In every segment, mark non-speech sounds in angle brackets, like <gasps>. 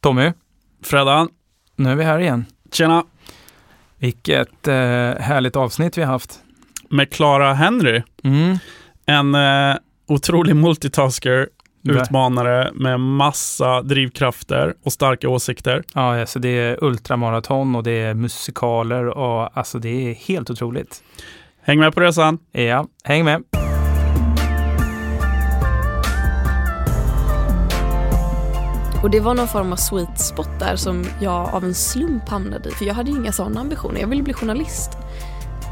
Tommy, Fredan, nu är vi här igen. tjena! Vilket eh, härligt avsnitt vi har haft. Med Clara Henry, Mm. en eh, otrolig multitasker, utmanare med massa drivkrafter och starka åsikter. Ja, alltså det är ultramaraton och det är musikaler och alltså det är helt otroligt. Häng med på resan! Ja, häng med. Och det var någon form av sweet spot där som jag av en slump hamnade i. För jag hade ju inga sådana ambitioner. Jag ville bli journalist.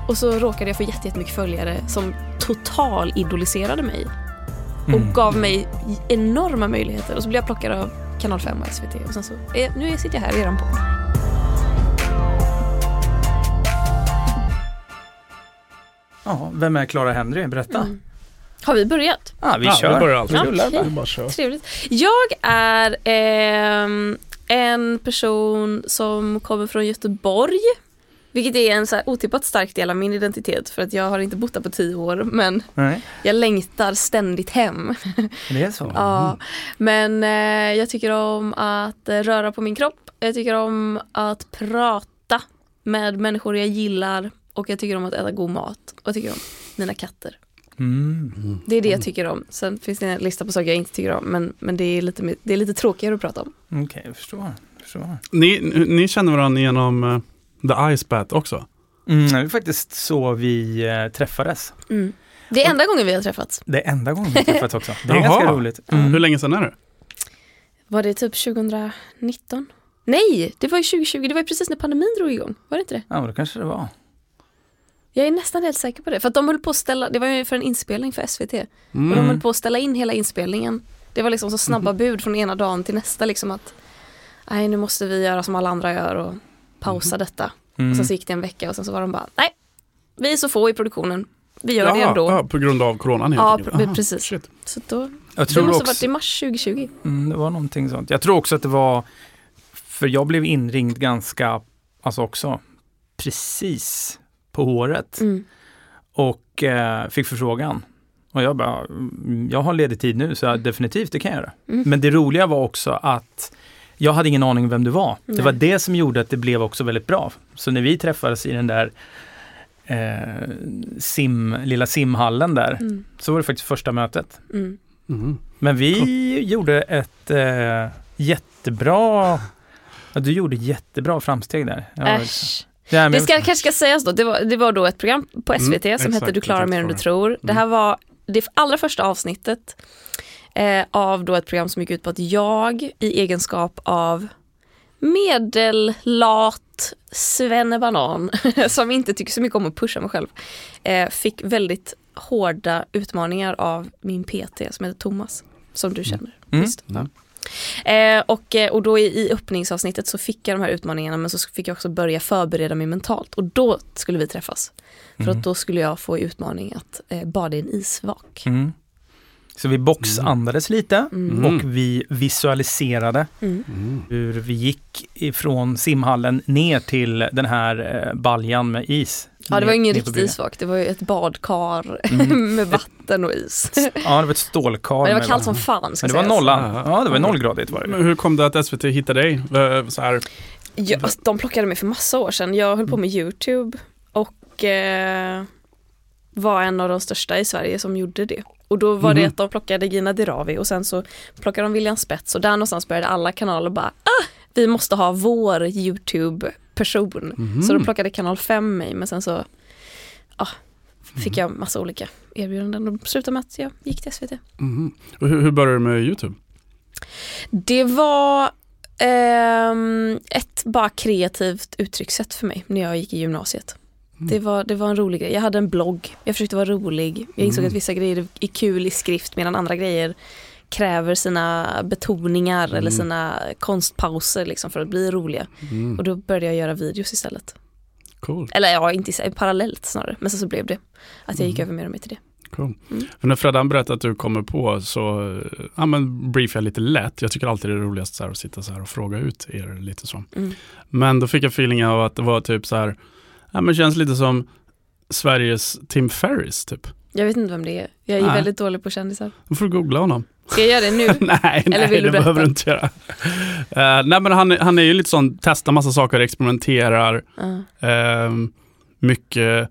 Och så råkade jag få jätte- jättemycket följare som total idoliserade mig. Och Mm. gav mig enorma möjligheter. Och så blev jag plockad av Kanal 5 och SVT. Och sen så, eh, nu sitter jag här i eran podd. Ja, vem är Clara Henry? Berätta. Mm. Har vi börjat? Ja, vi Ja, kör. vi börjar alltid. Rullar Okej. bara. Vi bara kör. Trevligt. Jag är ehm, en person som kommer från Göteborg. Vilket är en så här otippat stark del av min identitet för att jag har inte bott där på tio år men Nej, jag längtar ständigt hem. det är så. <laughs> Ja, men eh, jag tycker om att eh, röra på min kropp. Jag tycker om att prata med människor jag gillar och jag tycker om att äta god mat och jag tycker om mina katter. Mm. Det är det jag tycker om. Sen finns det en lista på saker jag inte tycker om men, men det, är lite, det är lite tråkigare att prata om. Okej, jag förstår. jag förstår. Ni, ni känner varandra genom eh, The Ice Bat också? Mm, det är faktiskt så vi eh, träffades. Mm. Det är enda gången vi har träffats. Det är enda gången vi träffats också. Det är Jaha. ganska roligt. Mm. Hur länge sedan är det? Var det typ 2019? Nej, det var ju 2020. Det var ju precis när pandemin drog igång. Var det inte det? Ja, men då kanske det var. Jag är nästan helt säker på det. För att de höll på att ställa, det var ju för en inspelning för SVT. Och de Mm. höll på att ställa in hela inspelningen. Det var liksom så snabba bud från ena dagen till nästa liksom att nej nu måste vi göra som alla andra gör och pausa detta. Mm. Och sen så gick det en vecka och sen så var de bara nej, vi är så få i produktionen. Vi gör det Jaha, ändå. ja, på grund av coronan helt Ja, enkelt. Aha, precis. shit. Så då, Jag det tror måste ha också, varit i mars 2020. mm, det var någonting sånt. Jag tror också att det var, för jag blev inringd ganska, alltså också, precis på håret Mm. och eh, fick förfrågan. Och jag bara, mm, jag har ledig tid nu så jag, definitivt det kan jag göra. Mm. Men det roliga var också att jag hade ingen aning vem du var. Det Nej. var det som gjorde att det blev också väldigt bra. Så när vi träffades i den där eh, sim, lilla simhallen där, Mm. så var det faktiskt första mötet. Mm. Mhm. Men vi gjorde ett eh, jättebra, <laughs> ja, du gjorde jättebra framsteg där. Äsch. Ja, men- Det ska, kanske ska sägas då, det var, det var då ett program på Mm, SVT som exakt, hette Du klarar mer än du tror. Det Mm. här var det allra första avsnittet eh, av då ett program som gick ut på att jag i egenskap av medellat svennebanan <laughs> som inte tycker så mycket om att pusha mig själv eh, fick väldigt hårda utmaningar av min PT som heter Thomas som du känner. Mm. Visst? Mm. Eh, och, eh, och då i, i öppningsavsnittet så fick jag de här utmaningarna men så fick jag också börja förbereda mig mentalt och då skulle vi träffas. För Mm. att då skulle jag få i utmaning att eh, bada i en isvak. Mm. Så vi boxandades lite Mm. och vi visualiserade Mm. Mm. hur vi gick ifrån simhallen ner till den här eh, baljan med is. Ja det var ingen riktig isvak, det var ju ett badkar Mm. <laughs> med vatten och is. Ja, det var ett stålkar. Men det var kallt som fan ska Men det var sägas. nollan. Ja. Ja, det var nollgradigt var det. Men hur kom det att SVT hittade dig? Så här, Ja, alltså, de plockade mig för massa år sedan. Jag höll på med YouTube och eh, var en av de största i Sverige som gjorde det. Och då var det Mhm. att de plockade Gina Dirawi och sen så plockade de William Spets och där någonstans började alla kanaler bara ah, vi måste ha vår YouTube-person. mhm. Så då plockade kanal 5 mig men sen så ah, fick Mhm. jag massa olika erbjudanden och slutade med att jag gick till SVT. Mhm. Och hur, hur började du med YouTube? Det var ehm, ett bara kreativt uttryckssätt för mig när jag gick i gymnasiet. Mm. Det, var, det var en rolig grej. Jag hade en blogg, jag försökte vara rolig. Jag insåg Mm. att vissa grejer är kul i skrift medan andra grejer kräver sina betoningar Mm. eller sina konstpauser liksom för att bli roliga. Mm. Och då började jag göra videos istället. Cool. Eller ja, inte parallellt snarare. Men sen så blev det att jag gick Mm. över mer och mer till det. Cool. Mm. När Freddan berättade att du kommer på så ja, men briefade jag lite lätt. Jag tycker alltid det är roligast så här, att sitta så här och fråga ut er lite så. Mm. Men då fick jag feeling av att det var typ så här, ja men känns lite som Sveriges Tim Ferris typ. Jag vet inte vem det är. Jag är Nej. väldigt dålig på kändisar. Då får du googla honom. Ska jag göra det nu? <laughs> nej, nej vill du det berätta? behöver du inte göra. Eh, nej, men han, är- han är ju lite sån, testar massa saker, experimenterar. Ja, Ehm, mycket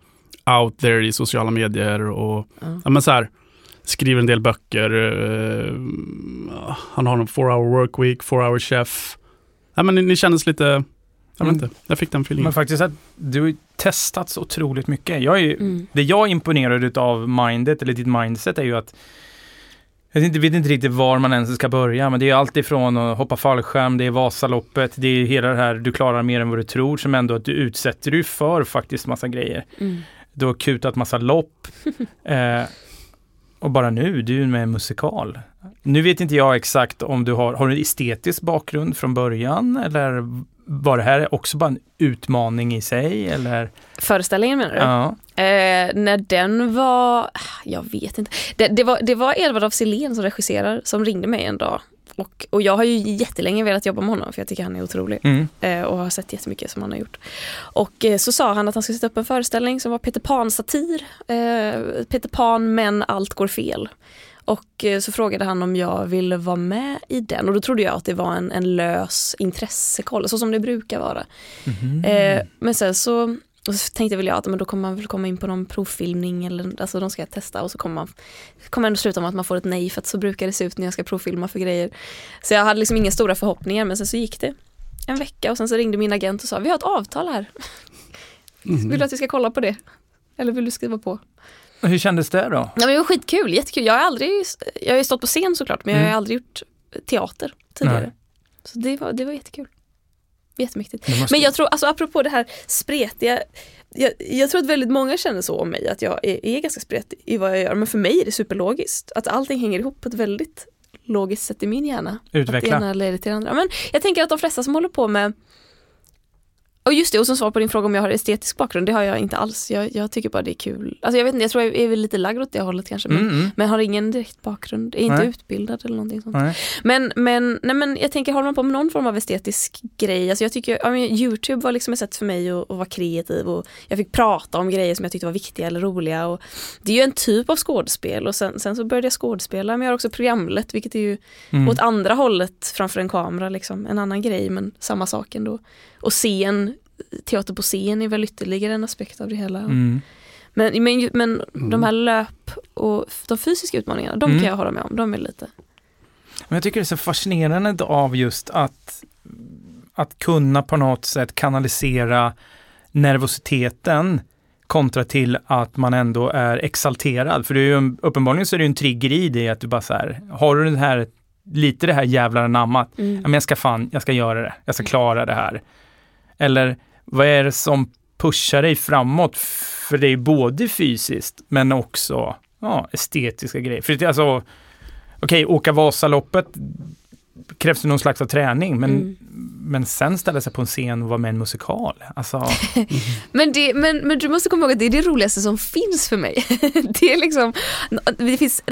out there i sociala medier och ja. ja, men så här, skriver en del böcker. ehm, han har en four hour work week, four hour chef. Ja, men ni, ni kändes lite, jag vet Mm. inte, jag fick den feelingen. Men faktiskt att du har ju testat så otroligt mycket. Jag är ju, Mm. Det jag är imponerad av mindet, eller ditt mindset, är ju att jag vet inte, riktigt var man ens ska börja, men det är allt ifrån att hoppa fallskärm, det är Vasaloppet, det är hela det här, du klarar mer än vad du tror, som ändå att du utsätter dig för faktiskt massa grejer. Mm. Du har kutat massa lopp. <laughs> eh, och bara nu, du är med en musikal. Nu vet inte jag exakt om du har, har du en estetisk bakgrund från början eller var det här också bara en utmaning i sig eller? Föreställningen menar du? Ja. Eh, när den var, jag vet inte. Det, det var, det var Edvard af Sillén som regisserar som ringde mig en dag. Och, och jag har ju jättelänge velat jobba med honom för jag tycker han är otrolig. Mm. Eh, och har sett jättemycket som han har gjort. Och eh, så sa han att han skulle sätta upp en föreställning som var Peter Pan-satir. Eh, Peter Pan men allt går fel. Och eh, så frågade han om jag ville vara med i den och då trodde jag att det var en, en lös intressekoll, så som det brukar vara. Mhm. Eh, men sen så, så tänkte väl jag att men då kommer man väl komma in på någon provfilmning eller alltså de ska jag testa och så kommer man kommer ändå sluta med att man får ett nej för att så brukar det se ut när jag ska provfilma för grejer. Så jag hade liksom inga stora förhoppningar men sen så gick det en vecka och sen så ringde min agent och sa vi har ett avtal här, Mhm. <laughs> vill du att vi ska kolla på det? Eller vill du skriva på? Hur kändes det då? Nej, men det var skitkul, jättekul. Jag har aldrig, jag har ju stått på scen såklart men jag har Mm. aldrig gjort teater tidigare. Nej. Så det var, det var jättekul. Jättemäktigt. Måste- Men jag tror, alltså apropå det här spretiga, jag, jag tror att väldigt många känner så om mig, att jag är, är ganska spretig i vad jag gör, men för mig är det superlogiskt. Att allting hänger ihop på ett väldigt logiskt sätt i min hjärna. Att det Utveckla. ena leder till det andra. Men jag tänker att de flesta som håller på med och just det, och som svar på din fråga om jag har estetisk bakgrund, det har jag inte alls. Jag, jag tycker bara det är kul. Alltså jag vet inte, jag tror jag är väl lite lagd åt det hållet kanske. Men, Mm, mm. men har ingen direkt bakgrund, är inte Nej. utbildad eller någonting sånt. Nej. Men, men, nej men jag tänker, håller man på med någon form av estetisk grej, alltså jag tycker, ja, men Youtube var liksom ett sätt för mig att, att vara kreativ och jag fick prata om grejer som jag tyckte var viktiga eller roliga. Och det är ju en typ av skådespel och sen, sen så började jag skådespela, men jag har också programlet, vilket är ju Mm. åt andra hållet framför en kamera, liksom. en annan grej men samma sak ändå. Och scen, teater på scen är väl ytterligare en aspekt av det hela. Mm. Men, men, men Mm. de här löp och de fysiska utmaningarna, de Mm. kan jag hålla med om, de är lite Men jag tycker det är så fascinerande av just att, att kunna på något sätt kanalisera nervositeten kontra till att man ändå är exalterad. För det är ju en, uppenbarligen så är det ju en trigger i det att du bara så här, har du den här, lite det här jävlar anammat, mm. men jag ska fan, jag ska göra det, jag ska klara det här. Eller vad är det som pushar dig framåt? För det är både fysiskt men också ja, estetiska grejer. För det, alltså, okej, åka Vasaloppet krävs det någon slags av träning, men, Mm. men sen ställa sig på en scen och vara med i en musikal. Alltså, <laughs> Men, det, men, men du måste komma ihåg att det är det roligaste som finns för mig. <laughs> det, är liksom, det, finns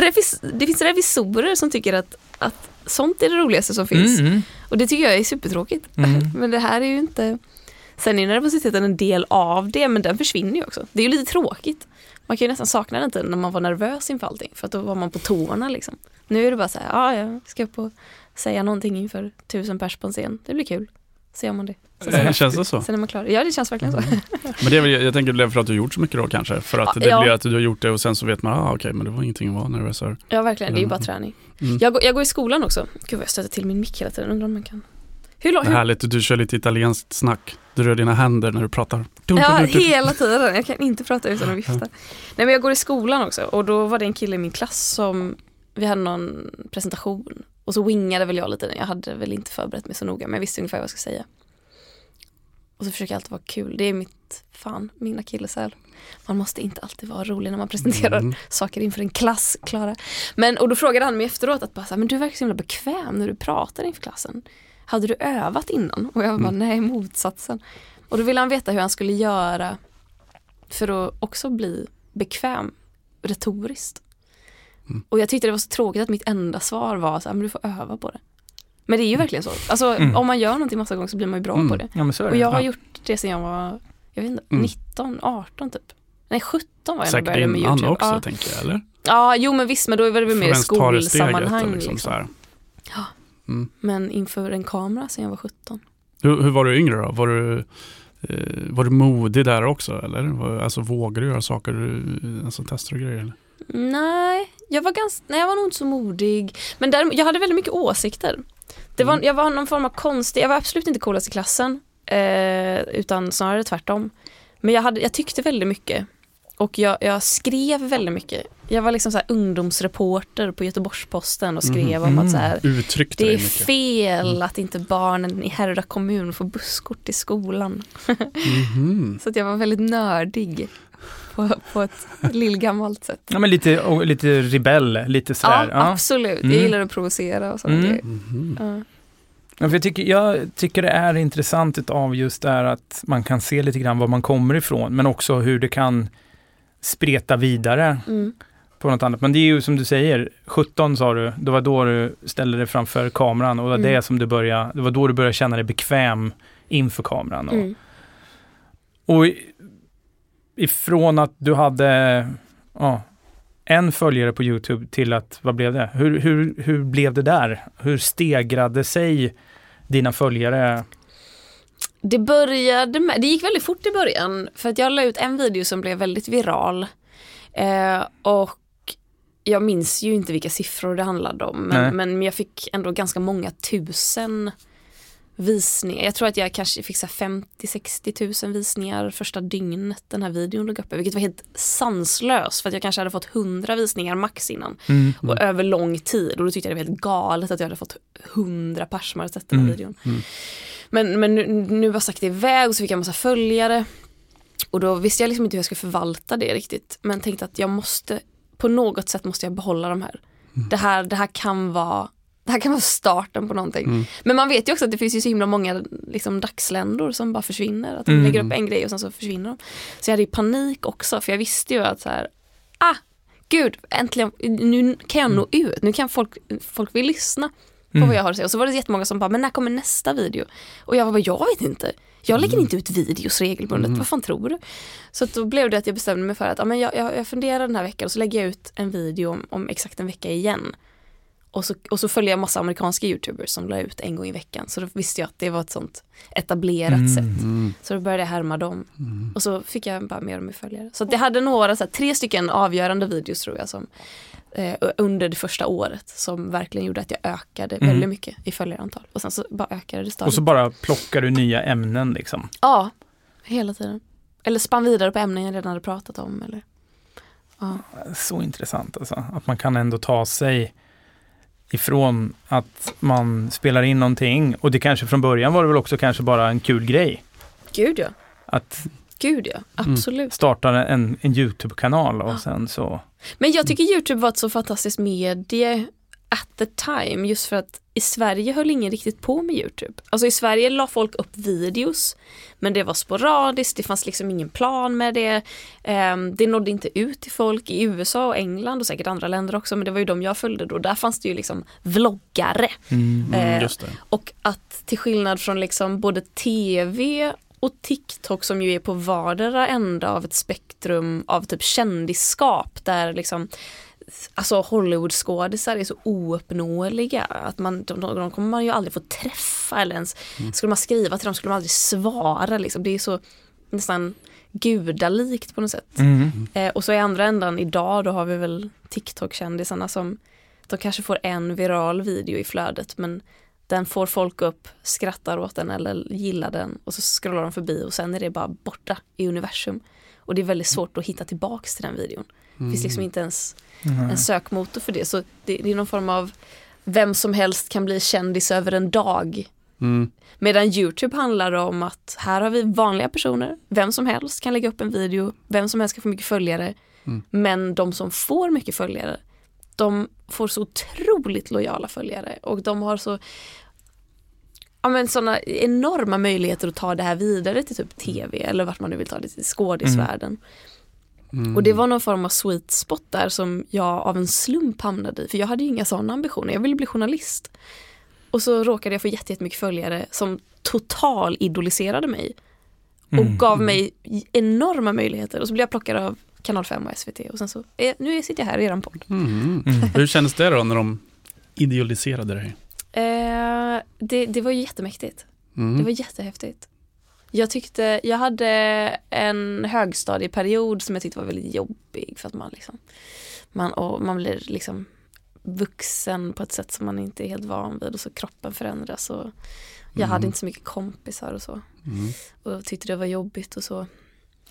det finns revisorer som tycker att, att sånt är det roligaste som finns. mm, mm, Och det tycker jag är supertråkigt. Mm. <laughs> Men det här är ju inte... Sen är nervositeten en del av det, men den försvinner ju också. Det är ju lite tråkigt. Man kan ju nästan sakna den tiden när man var nervös inför allting, för att då var man på tårna liksom. Nu är det bara så här, ja, jag ska upp och säga någonting inför tusen pers på en scen. Det blir kul. Så gör man det. Sen, Eh, sen, Känns det så? sen är man klar. Ja, det känns verkligen så. Men det är väl, jag tänker det är för att du har gjort så mycket då kanske. För att Ja, det ja. blir att du har gjort det och sen så vet man, ah, okej, men det var ingenting att vara nervös över. Ja, verkligen. Det är ju bara Mm. träning. Mm. Jag, går, jag går i skolan också. Gud vad jag stöter till min mick hela tiden. Undrar om man kan... Hur, hur, härligt, du kör lite italienskt snack. Du rör dina händer när du pratar. Dum, Ja, dum, dum. hela tiden. Jag kan inte prata utan att vifta. Nej, men jag går i skolan också och då var det en kille i min klass som, vi hade någon presentation och så wingade väl jag lite. Jag hade väl inte förberett mig så noga men jag visste ungefär vad jag skulle säga. Och så försöker jag alltid vara kul. Det är mitt, fan, min akilleshäl. Man måste inte alltid vara rolig när man presenterar Mm. saker inför en klass, Klara. Men, och då frågade han mig efteråt att bara så här, men du verkar så himla bekväm när du pratar inför klassen. Hade du övat innan? Och jag bara, Mm. nej motsatsen. Och då ville han veta hur han skulle göra för att också bli bekväm retoriskt. Mm. Och jag tyckte det var så tråkigt att mitt enda svar var så här, men du får öva på det. Men det är ju verkligen så. Alltså Mm. om man gör någonting massa gånger så blir man ju bra Mm. på det. ja är Och det. jag har Ja. gjort det sedan jag var, jag vet inte, Mm. 19, 18 typ. Nej 17 var jag när jag Säkert började med innan YouTube. också ja. tänker jag, eller? ja, jo men visst, men då var det väl mer steget, skolsammanhang. liksom, Liksom. så här. Mm. Men inför en kamera sen jag var 17. Hur, hur var du yngre då? Var du, eh, var du modig där också eller? Var, alltså vågar du göra saker, du- alltså tester och grejer? Eller? Nej, jag var, ganska, nej, jag var nog inte så modig. Men däremot, jag hade väldigt mycket åsikter. Det var, Mm. Jag var någon form av konstig, jag var absolut inte coolast i klassen. Eh, utan snarare tvärtom. Men jag, hade, jag tyckte väldigt mycket. Och jag, jag skrev väldigt mycket. Jag var liksom så här ungdomsreporter på Göteborgs-Posten och skrev Mhm. om att så här, Uttryckte det är mycket? fel Mm. att inte barnen i Härryda kommun får busskort till skolan. <laughs> Mhm. Så att jag var väldigt nördig på, på ett lillgammalt sätt. Ja, men lite, och lite rebell, lite sådär. Ja, absolut. Mm. Jag gillar att provocera och sådana Mm. grejer. Mhm. Ja. Ja, för jag, tycker, jag tycker det är intressant av just det här att man kan se lite grann var man kommer ifrån, men också hur det kan spreta vidare Mm. på något annat. Men det är ju som du säger, 17 sa du, det var då du ställde dig framför kameran och det var, Mm. det som du började, det var då du började känna dig bekväm inför kameran. Och, Mm. och ifrån att du hade ja, en följare på Youtube till att, vad blev det? Hur, hur, hur blev det där? Hur stegrade sig dina följare? Det började med, det gick väldigt fort i början för att jag la ut en video som blev väldigt viral. Eh, och jag minns ju inte vilka siffror det handlade om men, men jag fick ändå ganska många tusen visningar. Jag tror att jag kanske fick så här 50-60 tusen visningar första dygnet den här videon låg uppe. Vilket var helt sanslöst för att jag kanske hade fått 100 visningar max innan. Mm. Och över lång tid och då tyckte jag det var helt galet att jag hade fått 100 pers som hade sett den här Mm. videon. Mm. Men, men nu, nu var sagt iväg och så fick jag massa följare. Och då visste jag liksom inte hur jag skulle förvalta det riktigt. Men tänkte att jag måste, på något sätt måste jag behålla de här. Mm. Det här, det här kan vara det här kan vara starten på någonting. Mm. Men man vet ju också att det finns ju så himla många liksom, dagsländor som bara försvinner. Att de Mm. lägger upp en grej och sen så försvinner de. Så jag hade ju panik också för jag visste ju att så här, ah, gud, äntligen, nu kan jag nå ut. Nu kan folk, folk vill lyssna på Mm. vad jag har att säga. Och så var det jättemånga som bara, men när kommer nästa video? Och jag var bara, jag vet inte. Jag lägger inte ut videos regelbundet, Mm. vad fan tror du? Så då blev det att jag bestämde mig för att ja, men jag, jag, jag funderar den här veckan och så lägger jag ut en video om, om exakt en vecka igen. Och så, och så följer jag massa amerikanska youtubers som la ut en gång i veckan. Så då visste jag att det var ett sånt etablerat Mm. sätt. Mm. Så då började jag härma dem. Mm. Och så fick jag bara mer och mer följare. Så jag hade några, så här, tre stycken avgörande videos tror jag som eh, under det första året som verkligen gjorde att jag ökade Mm. väldigt mycket i följarantal. Och sen så bara ökade det stadigt. Och så bara plockar du nya ämnen liksom. Ja, hela tiden. Eller spann vidare på ämnen jag redan hade pratat om. Eller. Ja. Så intressant alltså. Att man kan ändå ta sig ifrån att man spelar in någonting och det kanske från början var det väl också kanske bara en kul grej. Gud ja, Att gud ja, absolut. starta en, en Youtube-kanal och sen så. Men jag tycker Youtube var ett så fantastiskt medie at the time just för att i Sverige höll ingen riktigt på med Youtube. Alltså i Sverige la folk upp videos men det var sporadiskt, det fanns liksom ingen plan med det. Ehm, det nådde inte ut till folk i USA och England och säkert andra länder också men det var ju de jag följde då. Där fanns det ju liksom vloggare. Mm, just det. Och att till skillnad från liksom både tv och TikTok som ju är på vardera ända av ett spektrum av typ kändisskap där liksom Alltså Hollywoodskådisar är så ouppnåeliga att man, de, de, de kommer man ju aldrig få träffa eller ens skulle man skriva till dem skulle man aldrig svara liksom. Det är så nästan gudalikt på något sätt. Mm. Eh, och så i andra ändan idag då har vi väl TikTok-kändisarna som de kanske får en viral video i flödet men den får folk upp, skrattar åt den eller gillar den och så scrollar de förbi och sen är det bara borta i universum. Och det är väldigt svårt att hitta tillbaks till den videon. Det finns liksom inte ens Mm. en sökmotor för det. Så det, det är någon form av vem som helst kan bli kändis över en dag. Mm. Medan Youtube handlar om att här har vi vanliga personer, vem som helst kan lägga upp en video, vem som helst kan få mycket följare. Mm. Men de som får mycket följare, de får så otroligt lojala följare och de har så ja, men sådana enorma möjligheter att ta det här vidare till typ tv eller vart man nu vill ta det till skådisvärlden. Mm. Och det var någon form av sweet spot där som jag av en slump hamnade i. För jag hade ju inga sådana ambitioner, jag ville bli journalist. Och så råkade jag få jätte- jättemycket följare som total idoliserade mig. Och Mm. gav mig enorma möjligheter. Och så blev jag plockad av Kanal 5 och SVT och sen så, eh, nu sitter jag här i eran podd. Mm. Mm. Hur kändes det då när de idealiserade dig? Eh, det, det var ju jättemäktigt. Mm. Det var jättehäftigt. Jag tyckte, jag hade en högstadieperiod som jag tyckte var väldigt jobbig för att man liksom, man, och man blir liksom vuxen på ett sätt som man inte är helt van vid och så kroppen förändras och jag Mm. hade inte så mycket kompisar och så Mm. och tyckte det var jobbigt och så.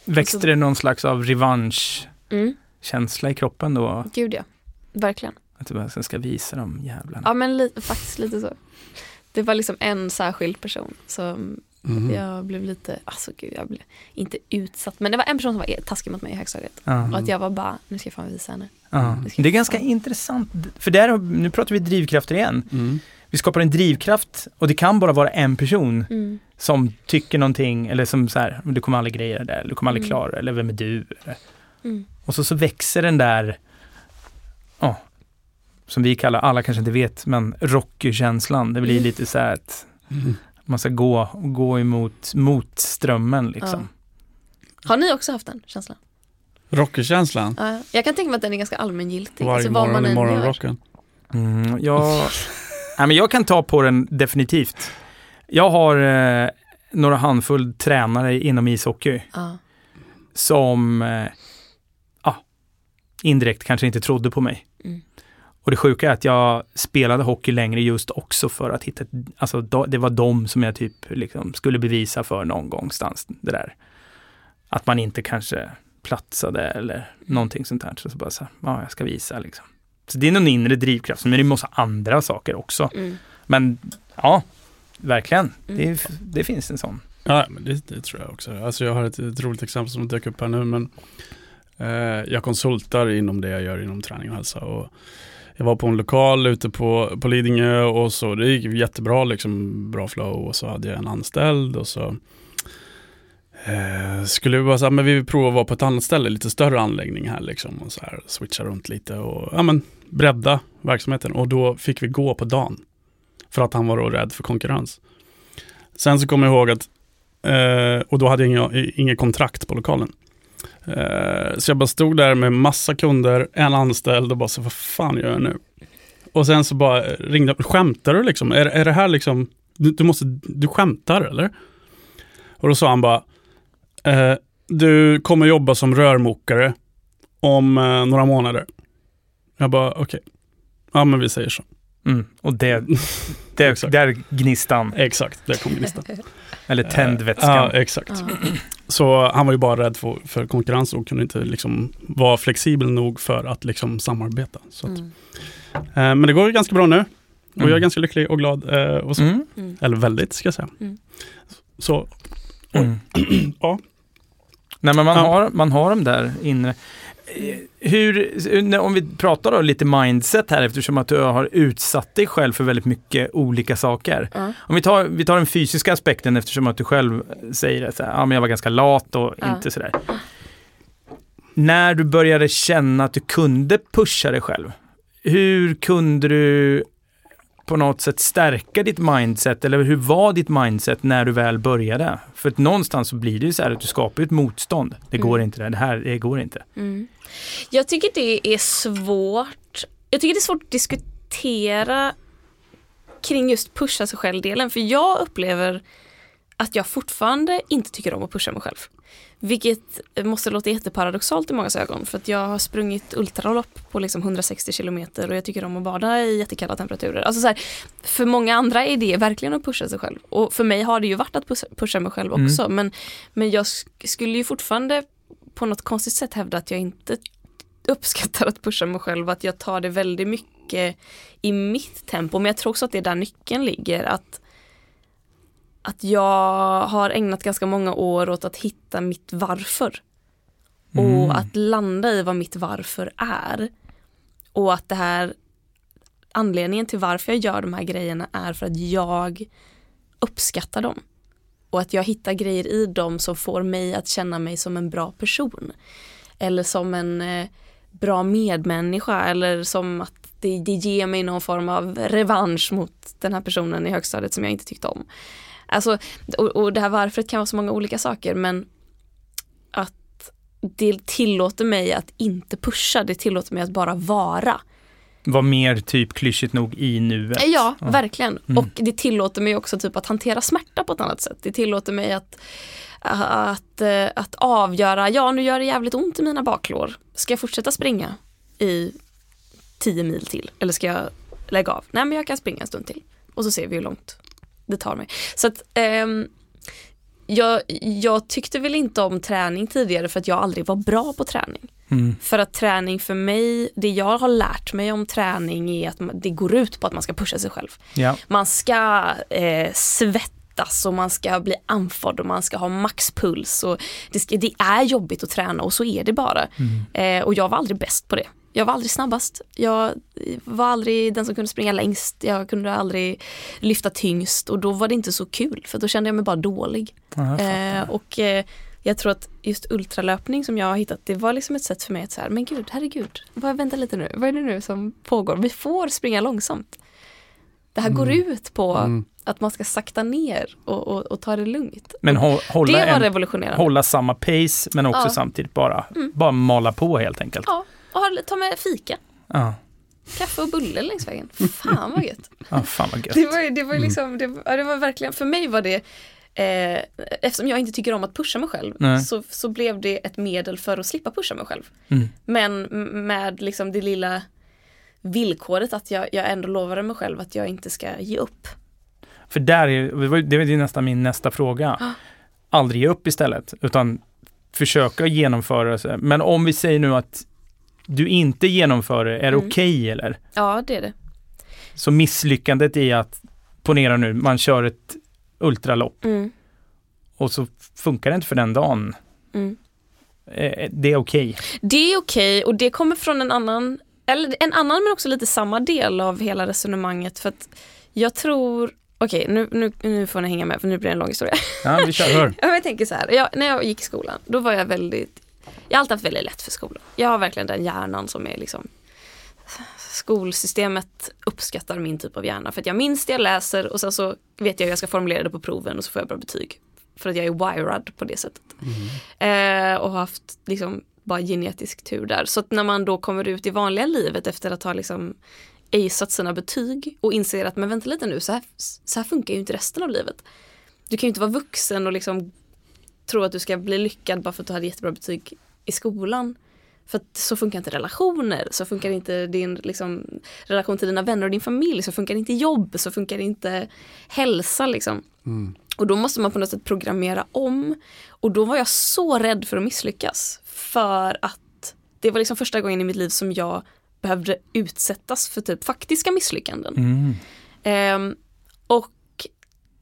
Växte det någon slags av revanschkänsla Mm, i kroppen då? gud ja, verkligen. Att du bara ska visa dem jävlarna. Ja men li- faktiskt lite så. Det var liksom en särskild person som Mm. jag blev lite, alltså gud jag blev inte utsatt men det var en person som var taskig mot mig i högstadiet. Ja. Och att jag var bara, nu ska jag fan visa henne. Ja. Det är ganska fan. intressant, för där, nu pratar vi drivkrafter igen. Mm. Vi skapar en drivkraft och det kan bara vara en person Mm. som tycker någonting eller som så här, "Men du kommer aldrig greja det där, du kommer aldrig Mm. klara det, eller vem är du? Mm. Och så, så växer den där, som vi kallar, alla kanske inte vet, men Rocky-känslan. Det blir Mm. lite så här att Mm. man ska gå, gå emot mot strömmen liksom. Har ni också haft den känslan? Rocky-känslan. Ja, jag kan tänka mig att den är ganska allmängiltig. Varje alltså morgon i morgonrocken. Mm, jag, <laughs> nej, men jag kan ta på den definitivt. Jag har eh, några handfull tränare inom ishockey Ja. som eh, ja, indirekt kanske inte trodde på mig. Mm. Och det sjuka är att jag spelade hockey längre just också för att hitta, alltså det var de som jag typ liksom skulle bevisa för någon gångstans det där. Att man inte kanske platsade eller någonting sånt där. Så, så bara så här, ja jag ska visa liksom. Så det är någon inre drivkraft, men det är massa andra saker också. Mm. Men ja, verkligen. Mm. Det, det finns en sån. Ja, men det, det tror jag också. Alltså jag har ett, ett roligt exempel som dök upp här nu, men eh, jag konsultar inom det jag gör inom träning och hälsa. Och jag var på en lokal ute på, på Lidingö och så det gick jättebra, liksom bra flow och så hade jag en anställd och så eh, skulle vi bara säga, men vi vill prova att vara på ett annat ställe, lite större anläggning här liksom och så här switcha runt lite och ja men bredda verksamheten och då fick vi gå på dagen för att han var då rädd för konkurrens. Sen så kommer jag ihåg att Eh, och då hade jag inget kontrakt på lokalen. Eh, så jag bara stod där med massa kunder, en anställd och bara så vad fan gör jag nu? Och sen så bara ringde jag, skämtar du liksom? Är, är det här liksom, du, du måste, du skämtar eller? Och då sa han bara, eh, du kommer jobba som rörmokare om eh, några månader. Jag bara, okej. Ja men vi säger så. Mm. Och det, <laughs> det, Exakt. där gnistan, Exakt, där kom gnistan. <laughs> eller tändvätskan. Ja, exakt. Ja. Så han var ju bara rädd för, för konkurrens och kunde inte liksom vara flexibel nog för att liksom samarbeta. Så att, Mm. eh, men det går ju ganska bra nu. Och Mm. jag är ganska lycklig och glad. Eh, och så, Mm. Mm. Eller väldigt ska jag säga. Mm. Så, Mm. <clears throat> ja. Nej men man, Ja. har, man har de där inre. Hur, om vi pratar då lite mindset här eftersom att du har utsatt dig själv för väldigt mycket olika saker. Ja. Om vi tar, vi tar den fysiska aspekten eftersom att du själv säger att ja, men jag var ganska lat och Ja. inte sådär. När du började känna att du kunde pusha dig själv, hur kunde du på något sätt stärka ditt mindset eller hur var ditt mindset när du väl började? För att någonstans så blir det ju så här att du skapar ett motstånd. Det Mm. går inte, det här det går inte. Mm. Jag tycker det är svårt. Jag tycker det är svårt att diskutera kring just pusha sig själv-delen. För jag upplever att jag fortfarande inte tycker om att pusha mig själv. Vilket måste låta jätteparadoxalt i många ögon. För att jag har sprungit ultralopp på liksom 160 kilometer och jag tycker om att bada i jättekalla temperaturer. Alltså så här, för många andra är det verkligen att pusha sig själv. Och för mig har det ju varit att pusha, mig själv Mm. också. Men, men jag sk- skulle ju fortfarande på något konstigt sätt hävda att jag inte uppskattar att pusha mig själv, att jag tar det väldigt mycket i mitt tempo. Men jag tror också att det är där nyckeln ligger. Att, att jag har ägnat ganska många år åt att hitta mitt varför. Mm. Och att landa i vad mitt varför är. Och att det här anledningen till varför jag gör de här grejerna är för att jag uppskattar dem. Och att jag hittar grejer i dem som får mig att känna mig som en bra person. Eller som en eh, bra medmänniska eller som att det, det ger mig någon form av revansch mot den här personen i högstadiet som jag inte tyckte om. Alltså, och, och det här varför kan vara så många olika saker men att det tillåter mig att inte pusha, det tillåter mig att bara vara. Var mer typ klyschigt nog i nuet. Ja, verkligen. Mm. Och det tillåter mig också typ att hantera smärta på ett annat sätt. Det tillåter mig att, att, eh, att avgöra, ja nu gör det jävligt ont i mina baklår. Ska jag fortsätta springa i tio mil till? Eller ska jag lägga av? Nej men jag kan springa en stund till. Och så ser vi hur långt det tar mig. Så att ehm, jag, jag tyckte väl inte om träning tidigare för att jag aldrig var bra på träning. Mm. För att träning för mig, det jag har lärt mig om träning är att det går ut på att man ska pusha sig själv. Ja. Man ska eh, svettas och man ska bli andfådd och man ska ha maxpuls. Och det, ska, det är jobbigt att träna och så är det bara. Eh, och jag var aldrig bäst på det. Jag var aldrig snabbast. Jag var aldrig den som kunde springa längst. Jag kunde aldrig lyfta tyngst och då var det inte så kul för då kände jag mig bara dålig. Ja. Eh, och eh, jag tror att just ultralöpning som jag har hittat, det var liksom ett sätt för mig att så här, men gud, herregud, vad, vänta lite nu, vad är det nu som pågår? Vi får springa långsamt. Det här går ut på Mm. att man ska sakta ner och, och, och ta det lugnt. Men hå- hålla, det var en, revolutionerande. hålla samma pace men också Ja. samtidigt bara, Mm. bara mala på helt enkelt. Ja, och ta med fika, Ja, kaffe och bulle längs vägen. Fan vad gött. <laughs> ja fan vad gött. Det var, det var ju liksom, det, var- ja, det var verkligen, för mig var det Eh, eftersom jag inte tycker om att pusha mig själv Nej. så, så blev det ett medel för att slippa pusha mig själv. Mm. Men med liksom det lilla villkoret att jag, jag ändå lovade mig själv att jag inte ska ge upp. För där är, det var- ju nästan min nästa fråga. Aldrig ge upp istället, utan försöka genomföra. Men om vi säger nu att du inte genomför det, är det Mm. okej eller? Ja, det är det. Så misslyckandet i att, ponera nu, man kör ett ultralopp Mm, och så funkar det inte för den dagen. mm. Eh, Det är okej. Det är okej och det kommer från en annan, eller en annan men också lite samma del av hela resonemanget för att jag tror, okej nu, nu, nu får ni hänga med för nu blir det en lång historia. Ja, vi kör. Hör. <laughs> Jag tänker så här, jag, när jag gick i skolan, då var jag väldigt, jag har alltid haft väldigt lätt för skolan. Jag har verkligen den hjärnan som är liksom, skolsystemet uppskattar min typ av hjärna för att jag minns det jag läser och sen så vet jag hur jag ska formulera det på proven och så får jag bra betyg. För att jag är wired på det sättet. Eh, och har haft liksom bara genetisk tur där. Så att när man då kommer ut i vanliga livet efter att ha liksom aceat sina betyg och inser att men vänta lite nu, så här, så här funkar ju inte resten av livet. Du kan ju inte vara vuxen och liksom tro att du ska bli lyckad bara för att du hade jättebra betyg i skolan. För att så funkar inte relationer, så funkar inte din liksom, relation till dina vänner och din familj, så funkar inte jobb, så funkar inte hälsa liksom. Mm. Och då måste man på något sätt programmera om. Och då var jag så rädd för att misslyckas. För att det var liksom första gången i mitt liv som jag behövde utsättas för typ faktiska misslyckanden. Mm. Ehm, och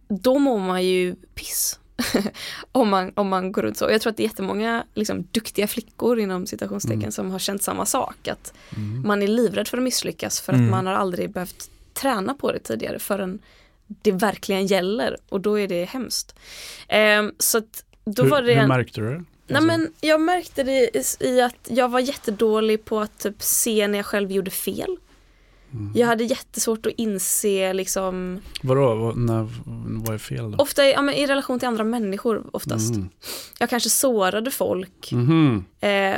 då mår man ju piss. <laughs> om, man, om man går runt så. Jag tror att det är jättemånga liksom, duktiga flickor inom citationstecken Mm. som har känt samma sak. Att man är livrädd för att misslyckas för att Mm. man har aldrig behövt träna på det tidigare förrän det verkligen gäller och då är det hemskt. Ehm, så att då hur, var det hur en, märkte du det? Nej Alltså, men jag märkte det i- i att jag var jättedålig på att typ se när jag själv gjorde fel. Mm. Jag hade jättesvårt att inse liksom, Vadå, vad, när, vad är fel då? ofta i, ja, men i relation till andra människor oftast. Mm. Jag kanske sårade folk Mhm. eh,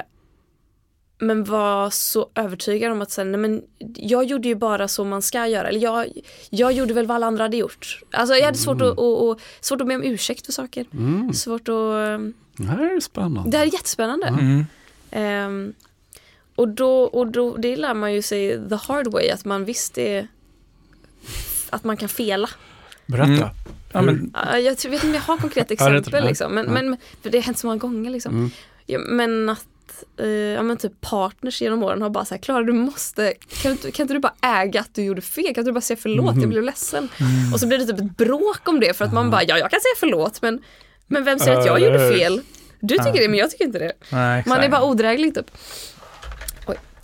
men var så övertygad om att säga, nej men jag gjorde ju bara så man ska göra. Eller jag, jag gjorde väl vad alla andra hade gjort. Alltså jag hade svårt, att, och, och, svårt att be om ursäkt för saker. Mm. Svårt att... Det här är spännande. Det här är jättespännande. Mm. Och då, och då, det lär man ju sig the hard way, att man visst är att man kan fela. Berätta. Mm. Ja, men, Ja, Jag vet inte om jag har konkreta det- exempel liksom, men, men för det har hänt så många gånger liksom. Mm. Ja, men att eh, ja, men typ partners genom åren har bara sagt Klara du måste, kan, inte- kan inte du bara äga att du gjorde fel? Kan inte du bara säga förlåt, Mhm. jag blev ledsen. Och så blir det typ ett bråk om det för att man bara, ja jag kan säga förlåt men, men vem säger att jag Ja, gjorde fel? Du tycker det men jag tycker inte det. nej, Man är bara odräglig typ.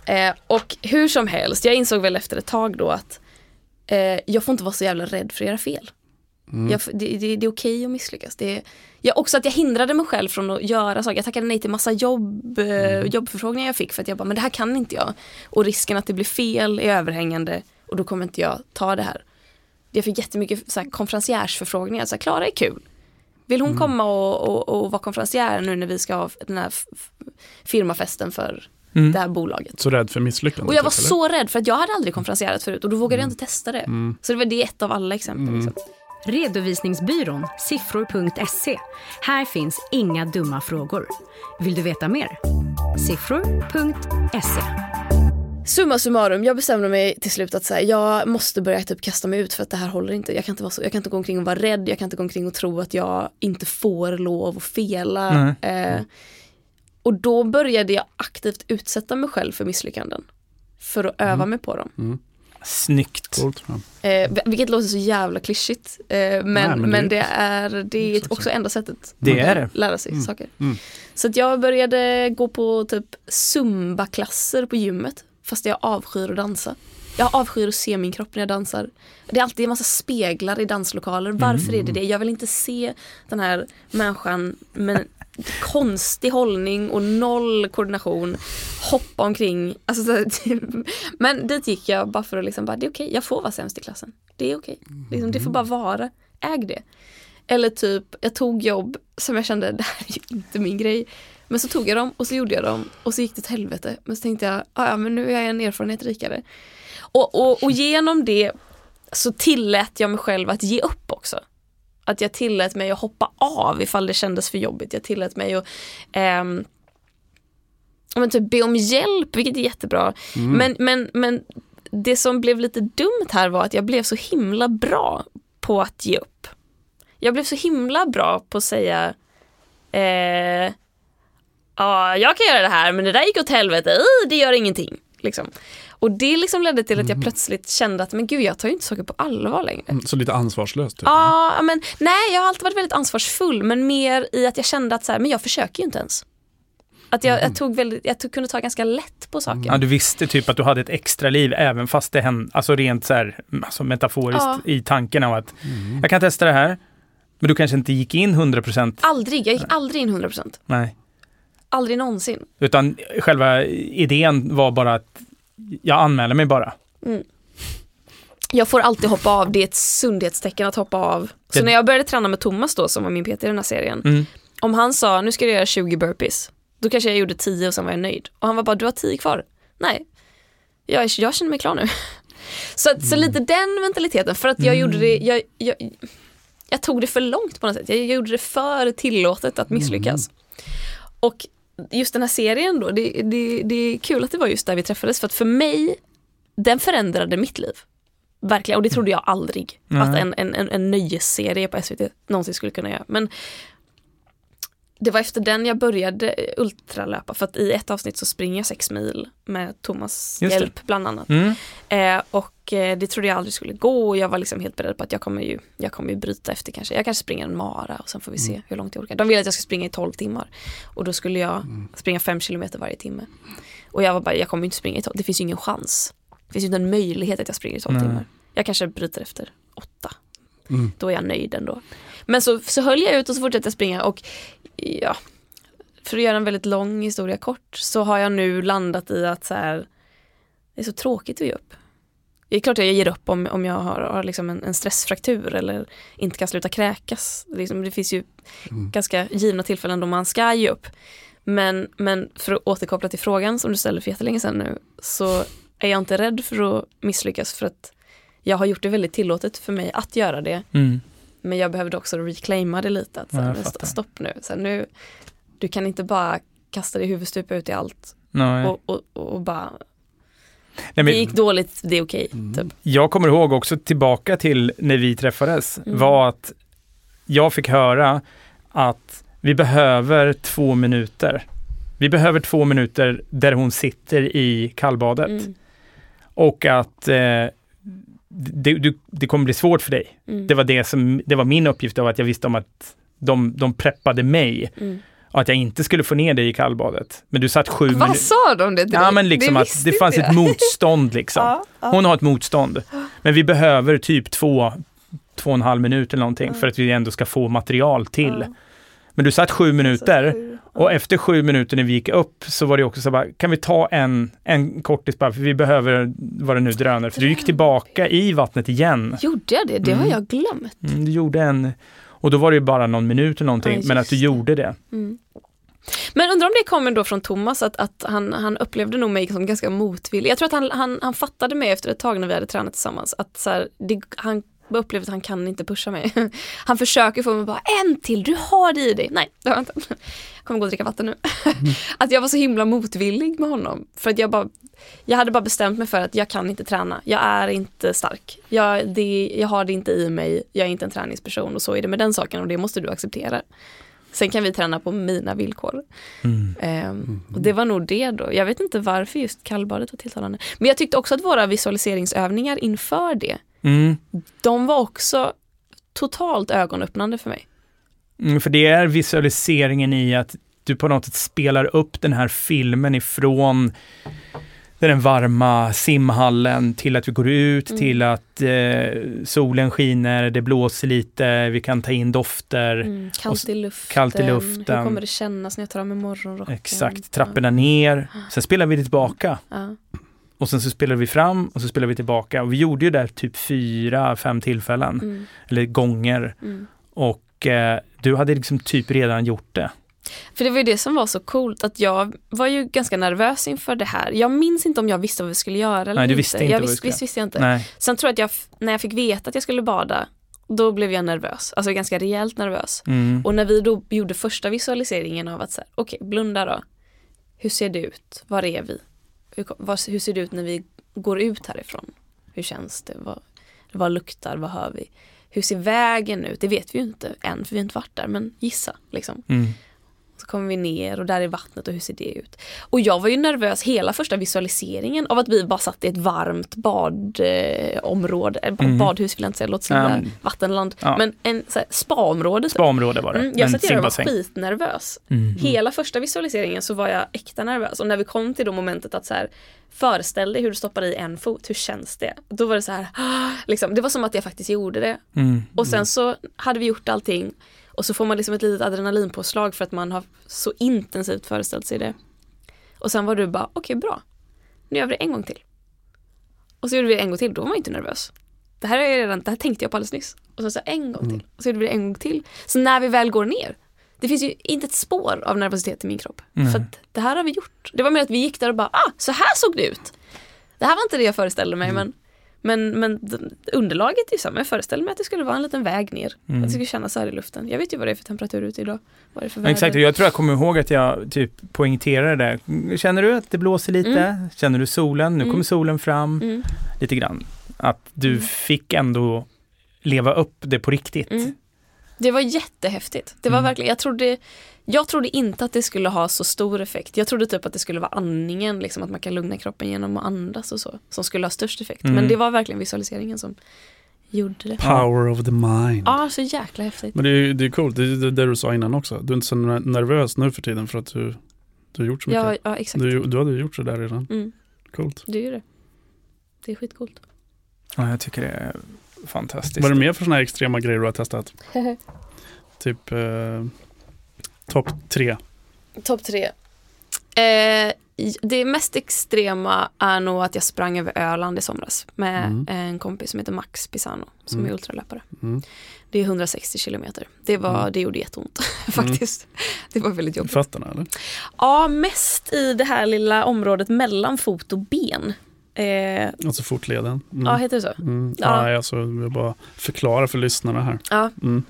Eh, och hur som helst, jag insåg väl efter ett tag då att eh, jag får inte vara så jävla rädd för att göra fel. Mm. Jag, det, det, det är okej att misslyckas. Det jag, också att jag hindrade mig själv från att göra saker. Jag tackade nej till massa jobb, eh, jobbförfrågningar jag fick för att jag bara, men det här kan inte jag. Och risken att det blir fel är överhängande och då kommer inte jag ta det här. Jag fick jättemycket så här, så här, Klara är kul. Vill hon komma och, och, och vara konferencier nu när vi ska ha den här firmafesten för Mm. det här bolaget? Så rädd för misslyckande? Och jag var typ, så rädd för att jag hade aldrig konferencierat förut och då vågade jag inte testa det. Mm. Så det var det ett av alla exempel. Liksom. Redovisningsbyrån siffror.se. Här finns inga dumma frågor. Vill du veta mer? Siffror.se. Summa summarum, jag bestämde mig till slut att säga, jag måste börja typ kasta mig ut för att det här håller inte. Jag kan inte, vara så, jag kan inte gå omkring och vara rädd, jag kan inte gå omkring och tro att jag inte får lov att fela. Eh, och då började jag aktivt utsätta mig själv för misslyckanden. För att öva mig på dem. Snyggt. Coolt. Eh, vilket låter så jävla klyschigt. Eh, men, men men, det- det är, det är också enda sättet Det är det. lära sig saker. Mm. Så att jag började gå på typ zumba-klasser på gymmet. Fast jag avskyr att dansa. Jag avskyr att se min kropp när jag dansar. Det är alltid en massa speglar i danslokaler. Varför är det det? Jag vill inte se den här människan med konstig hållning och noll koordination hoppa omkring. Alltså, så, <laughs> men dit gick jag bara för att liksom bara, det är okej, jag får vara sämst i klassen. Det är okej. Liksom, det får bara vara. Äg det. Eller typ, jag tog jobb som jag kände, <laughs> det här är inte min grej. Men så tog jag dem och så gjorde jag dem och så gick det till helvete. Men så tänkte jag, ja men nu är jag en erfarenhet rikare. Och, och, och genom det så tillät jag mig själv att ge upp också. Att jag tillät mig att hoppa av ifall det kändes för jobbigt. Jag tillät mig att ja, men typ be om hjälp, vilket är jättebra. Men, men, men det som blev lite dumt här var att jag blev så himla bra på att ge upp. Jag blev så himla bra på att säga eh, Ja, jag kan göra det här men det där gick åt helvete, det gör ingenting. Liksom. Och det liksom ledde till att jag plötsligt kände att men gud jag tar ju inte saker på allvar längre. Mm, Så lite ansvarslöst. Typ. Ja, men nej jag har alltid varit väldigt ansvarsfull men mer i att jag kände att så här, men jag försöker ju inte ens. Att jag, jag, tog väldigt, jag tog, kunde ta ganska lätt på saker. Ja, du visste typ att du hade ett extra liv även fast det hände, alltså rent så här, alltså metaforiskt Ja. i tanken av att jag kan testa det här, men du kanske inte gick in 100%. Aldrig, jag gick aldrig in 100%. Nej. Aldrig någonsin. Utan själva idén var bara att jag anmäler mig bara. Jag får alltid hoppa av, det är ett sundhetstecken att hoppa av. Så när jag började träna med Thomas då, som var min PT i den här serien, Mm. om han sa nu ska du göra 20 burpees, då kanske jag gjorde 10 och sen var jag nöjd. Och han var bara, du har 10 kvar. Nej, jag, jag känner mig klar nu. <laughs> Så, att- så lite den mentaliteten, för att jag gjorde det, jag, jag, jag tog det för långt på något sätt. Jag gjorde det för tillåtet att misslyckas. Och just den här serien då, det, det, det är kul att det var just där vi träffades, för att för mig, den förändrade mitt liv. Verkligen, och det trodde jag aldrig Nej. att en, en, en, en nöjesserie på SVT någonsin skulle kunna göra. Men det var efter den jag började ultralöpa, för att i ett avsnitt så springer jag sex mil med Thomas hjälp bland annat. Mm. Eh, och eh, det trodde jag aldrig skulle gå och jag var liksom helt beredd på att jag kommer ju, jag kommer ju bryta efter kanske. Jag kanske springer en mara och sen får vi se hur långt jag orkar. De vill att jag ska springa i 12 timmar och då skulle jag springa 5 kilometer varje timme. Och jag var bara, jag kommer inte springa i 12, det finns ju ingen chans. Det finns ju inte en möjlighet att jag springer i 12 Nej. timmar. Jag kanske bryter efter 8. Mm. Då är jag nöjd ändå. Men så, så höll jag ut och så fortsatte jag springa och ja, för att göra en väldigt lång historia kort så har jag nu landat i att så här, det är så tråkigt att ge upp. Det är klart att jag ger upp om, om jag har, har liksom en, en stressfraktur eller inte kan sluta kräkas. Liksom, det finns ju ganska givna tillfällen då man ska ge upp. Men, men för att återkoppla till frågan som du ställde för jättelänge sedan nu så är jag inte rädd för att misslyckas för att jag har gjort det väldigt tillåtet för mig att göra det. Mm. Men jag behövde också reclaima det lite. Att så Ja, här, stopp nu. Så här, nu. Du kan inte bara kasta dig huvudstupa ut i allt Nej. och, och, och bara, Nej, det men gick dåligt, det är okej. Mm. typ. jag kommer ihåg också tillbaka till när vi träffades, Mm. var att jag fick höra att vi behöver två minuter. Vi behöver två minuter där hon sitter i kallbadet. Mm. Och att eh, det, du, det kommer bli svårt för dig. Mm. Det var det som, det var min uppgift av att jag visste om att de, de preppade mig Mm. och att jag inte skulle få ner dig i kallbadet. Men du satt sju minuter. Vad sa de det till Ja dig? men liksom Det att det fanns inte ett jag. motstånd <laughs> liksom. Ja, ja. Hon har ett motstånd. Men vi behöver typ två, två och en halv minut eller någonting för att vi ändå ska få material till. Men du satt sju minuter och efter sju minuter när vi gick upp så var det också så bara, kan vi ta en, en kortis bara, för vi behöver, vad det nu drönare, för du gick tillbaka i vattnet igen. Gjorde jag det? Det har Mm. jag glömt. Mm, du gjorde en, Och då var det ju bara någon minut eller någonting, Ja, men att du gjorde det. Mm. Men undrar om det kommer då från Thomas, att, att han, han upplevde nog mig som ganska motvillig. Jag tror att han, han, han fattade mig efter ett tag när vi hade tränat tillsammans, att så här, det, han upplevde att han kan inte pusha mig. <laughs> Han försöker få mig bara, en till, du har det i dig. Nej, det har jag inte. Jag kommer gå och dricka vatten nu. <laughs> Att jag var så himla motvillig med honom. För att jag bara, jag hade bara bestämt mig för att jag kan inte träna. Jag är inte stark. Jag, det, jag har det inte i mig. Jag är inte en träningsperson och så är det med den saken och det måste du acceptera. Sen kan vi träna på mina villkor. Mm. Ehm, och det var nog det då. Jag vet inte varför just kallbadet var tilltalande. Men jag tyckte också att våra visualiseringsövningar inför det, Mm. de var också totalt ögonöppnande för mig. Mm, för det är visualiseringen i att du på något sätt spelar upp den här filmen ifrån den varma simhallen till att vi går ut, Mm. till att eh, solen skiner, det blåser lite, vi kan ta in dofter. Mm, kallt i luften. kallt i luften. Hur kommer det kännas när jag tar av mig morgonrocken? Exakt, trapporna ner. Sen spelar vi tillbaka. Ja. Och sen så spelar vi fram och så spelar vi tillbaka. Och vi gjorde ju det typ fyra, fem tillfällen. Mm, Eller gånger. mm. Och eh, du hade liksom typ redan gjort det. För det var ju det som var så coolt att jag var ju ganska nervös inför det här. Jag minns inte om jag visste vad vi skulle göra eller Nej, du inte. visste inte jag vad vi visst, visst visste jag inte. Nej. Sen tror jag att jag, när jag fick veta att jag skulle bada, då blev jag nervös. Alltså ganska rejält nervös. Mm. Och när vi då gjorde första visualiseringen av att så här, okej, blunda då. Hur ser det ut? Var är vi? Hur, vad, hur ser det ut när vi går ut härifrån? Hur känns det? Vad, vad luktar? Vad hör vi? Hur ser vägen ut? Det vet vi ju inte än, för vi har inte varit där, men gissa liksom. Mm. Så kommer vi ner och där är vattnet och hur ser det ut? Och jag var ju nervös hela första visualiseringen av att vi bara satt i ett varmt badområde, eh, Mm. badhus vill jag inte säga, Ja, där men- vattenland. Ja. Men en så här, spa-område. typ. Spa-område var det. Mm, jag satt där och var skitnervös. Mm. Hela första visualiseringen så var jag äkta nervös och när vi kom till då momentet att så här, föreställ dig hur du stoppar i en fot, hur känns det? Då var det så här, <gasps> liksom, det var som att jag faktiskt gjorde det. Mm. Och sen så hade vi gjort allting och så får man liksom ett litet adrenalinpåslag för att man har så intensivt föreställt sig det. Och sen var du bara, okej bra, nu gör vi det en gång till. Och så gjorde vi det en gång till, då var man inte nervös. Det här, är redan, det här tänkte jag på alldeles nyss. Och så, så en gång till, och så gjorde vi det en gång till. Så när vi väl går ner, det finns ju inte ett spår av nervositet i min kropp. Mm. För att det här har vi gjort. Det var mer att vi gick där och bara, ah, så här såg det ut. Det här var inte det jag föreställde mig, men men, men underlaget är samma. Jag föreställer mig att det skulle vara en liten väg ner. Mm. Att det skulle kännas här i luften. Jag vet ju vad det är för temperatur ute idag. Vad det för Exakt, väder. jag tror jag kommer ihåg att jag typ poängterade det. Känner du att det blåser lite? Känner du solen? Nu Mm. kommer solen fram Mm, lite grann. Att du Mm. fick ändå leva upp det på riktigt. Det var jättehäftigt. Det var Mm. verkligen, jag trodde, jag trodde inte att det skulle ha så stor effekt. Jag trodde typ att det skulle vara andningen, liksom att man kan lugna kroppen genom att andas och så, som skulle ha störst effekt. Mm. Men det var verkligen visualiseringen som gjorde det. Power of the mind. Ja, så jäkla häftigt. Men det är det är coolt, det är det, du sa innan också. Du är inte så ner- nervös nu för tiden för att du, du har gjort så mycket. Ja, ja exakt. du, du hade gjort så där redan. Mm, Coolt. det är ju det. Det är skitcoolt. Ja, jag tycker det är fantastiskt. Vad är det mer för sådana här extrema grejer du har testat? <laughs> Typ eh, topp tre. Topp tre. Eh, det mest extrema är nog att jag sprang över Öland i somras med Mm. en kompis som heter Max Pisano som Mm. är ultralöpare. Mm. Det är 160 kilometer. Det, var, Mm. det gjorde jätteont <laughs> faktiskt. Det var väldigt jobbigt. Fötterna eller? Ja, mest i det här lilla området mellan fot och ben. Eh, Alltså fotleden. Mm. Ja, heter det så? Mm. Ja. Nej, alltså, jag bara förklara för lyssnarna här. Ja, Mm.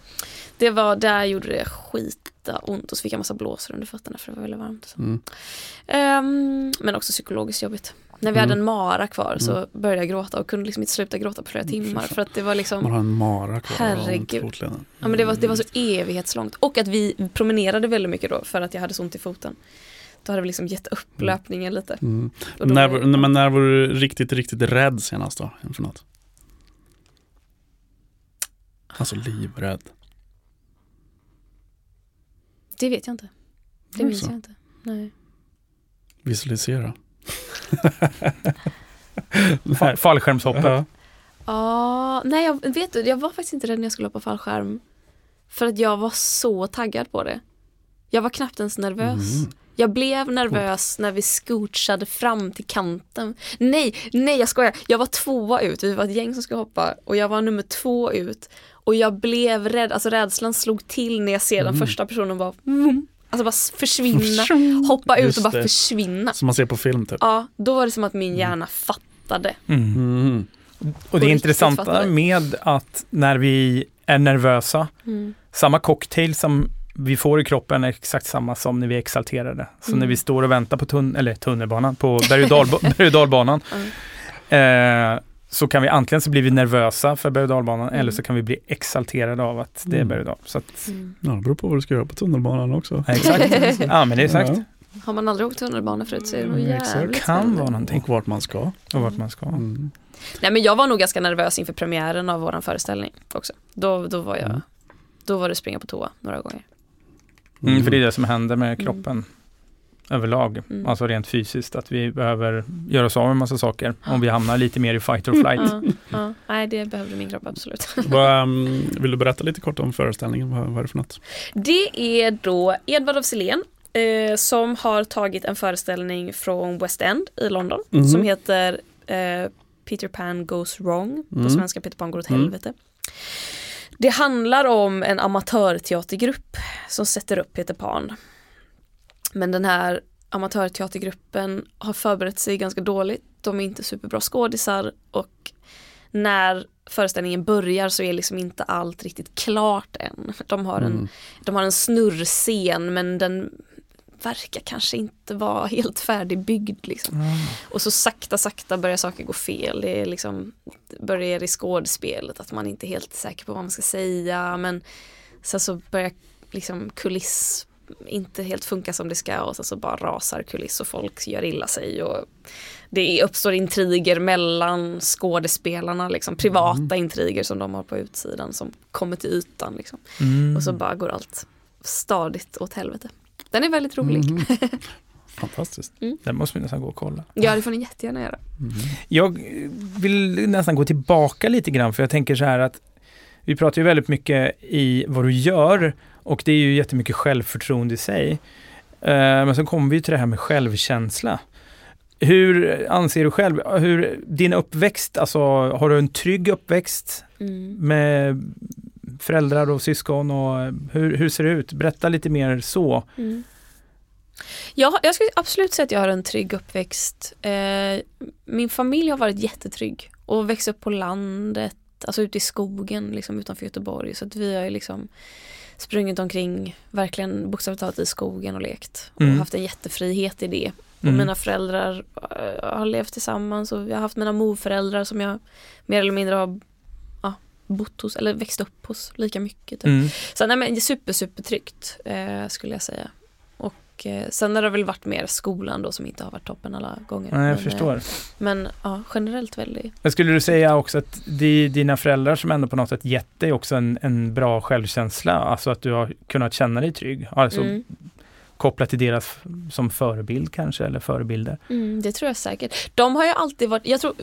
det var, där gjorde det skita ont och så fick jag massa blåsor under fötterna för det var väldigt varmt. Mm. Ehm, men också psykologiskt jobbigt. När vi Mm. hade en mara kvar så började jag gråta och kunde liksom inte sluta gråta på flera Mm, timmar för att det var liksom Man har en mara kvar Herregud. Ja men det var, det var så evighetslångt. Och att vi promenerade väldigt mycket då för att jag hade så ont i foten. Då hade vi liksom gett upp löpningen lite. Mm. När, var det- men när var du riktigt, riktigt rädd senast då? Inför något? Alltså livrädd. Det vet jag inte. Det minns jag inte. Nej. Visualisera. Fa- Fallskärmshoppet. Ja. Ja, nej jag vet du, jag var faktiskt inte rädd när jag skulle hoppa fallskärm. För att jag var så taggad på det. Jag var knappt ens nervös. Mm. Jag blev nervös när vi scoochade fram till kanten. Nej, nej jag skojar. Jag var tvåa ut. Vi var ett gäng som skulle hoppa och jag var nummer två ut. Och jag blev rädd, alltså rädslan slog till när jag ser den Mm. första personen bara vroom, Alltså bara försvinna, hoppa ut Just och bara det. försvinna. Som man ser på film typ. Ja, då var det som att min hjärna fattade. Mm. Mm. Och det riktigt intressanta fattar du. med att när vi är nervösa, Mm. samma cocktail som vi får i kroppen exakt samma som när vi är exalterade. Så Mm. när vi står och väntar på tun eller tunnelbanan, på berg och, dalba- <laughs> berg och dalbanan, eh, så kan vi antingen så blir vi nervösa för berg och dalbanan Mm. eller så kan vi bli exalterade av att det är Mm. berg och dal. Så att, Mm. Ja, det beror på vad du ska göra på tunnelbanan också. exakt. <laughs> Ja, men det är exakt. Ja, Har man aldrig åkt tunnelbana förut så är det nog Mm, exakt. jävligt Kan spännande. vara någonting. Och vart man ska. Och vart man ska. Mm. Nej men jag var nog ganska nervös inför premiären av våran föreställning också. Då, då var jag, Mm. då var det springa på toa några gånger. Mm, för det är det som händer med kroppen överlag. Mm. Alltså rent fysiskt, att vi behöver göra oss av med en massa saker om vi hamnar lite mer i fight or flight. Ja, ja. Nej det behövde min kropp absolut. <laughs> Vad, um, vill du berätta lite kort om föreställningen? Vad, vad är det för något? Det är då Edvard af Sillén eh, som har tagit en föreställning från West End i London Mhm. som heter eh, Peter Pan Goes Wrong. På Mm. svenska Peter Pan går åt Mm. helvete. Det handlar om en amatörteatergrupp som sätter upp Peter Pan. Men den här amatörteatergruppen har förberett sig ganska dåligt. De är inte superbra skådisar och när föreställningen börjar så är liksom inte allt riktigt klart än. De har en Mm. de har en snurrscen men den verkar kanske inte vara helt färdigbyggd. Liksom. Och så sakta, sakta börjar saker gå fel. Det liksom, börjar i skådespelet att man inte är helt säker på vad man ska säga. Men sen så börjar liksom kuliss inte helt funka som det ska och sen så bara rasar kuliss och folk gör illa sig. Och det uppstår intriger mellan skådespelarna, liksom, privata intriger som de har på utsidan som kommer till ytan. Liksom. Mm. Och så bara går allt stadigt åt helvete. Den är väldigt rolig. Mhm. <laughs> Fantastiskt. Den måste vi nästan gå och kolla. Ja, det får ni jättegärna göra. Mm. Jag vill nästan gå tillbaka lite grann för jag tänker så här att vi pratar ju väldigt mycket i vad du gör och det är ju jättemycket självförtroende i sig. Eh, Men så kommer vi till det här med självkänsla. Hur anser du själv, hur din uppväxt, alltså har du en trygg uppväxt Mm. med föräldrar och syskon och hur, hur ser det ut? Berätta lite mer så. Mm. Ja, jag skulle absolut säga att jag har en trygg uppväxt. Eh, min familj har varit jättetrygg och växt upp på landet, alltså ute i skogen liksom utanför Göteborg. Så att vi har liksom sprungit omkring, verkligen bokstavligt talat i skogen och lekt. Och Mm. haft en jättefrihet i det. Och Mm. mina föräldrar eh, har levt tillsammans och jag har haft mina morföräldrar som jag mer eller mindre har bott hos eller växt upp hos lika mycket. Typ. Mm. Så nej men super super tryggt eh, skulle jag säga. Och eh, sen har det väl varit mer skolan då som inte har varit toppen alla gånger. Ja, jag men, förstår. Eh, men ja, generellt väldigt. Men skulle du säga också att det är dina föräldrar som ändå på något sätt gett dig också en, en bra självkänsla, alltså att du har kunnat känna dig trygg? Alltså Mm. Kopplat till deras som förebild kanske, eller förebilder? Mm, det tror jag säkert. De har ju alltid varit, jag tror,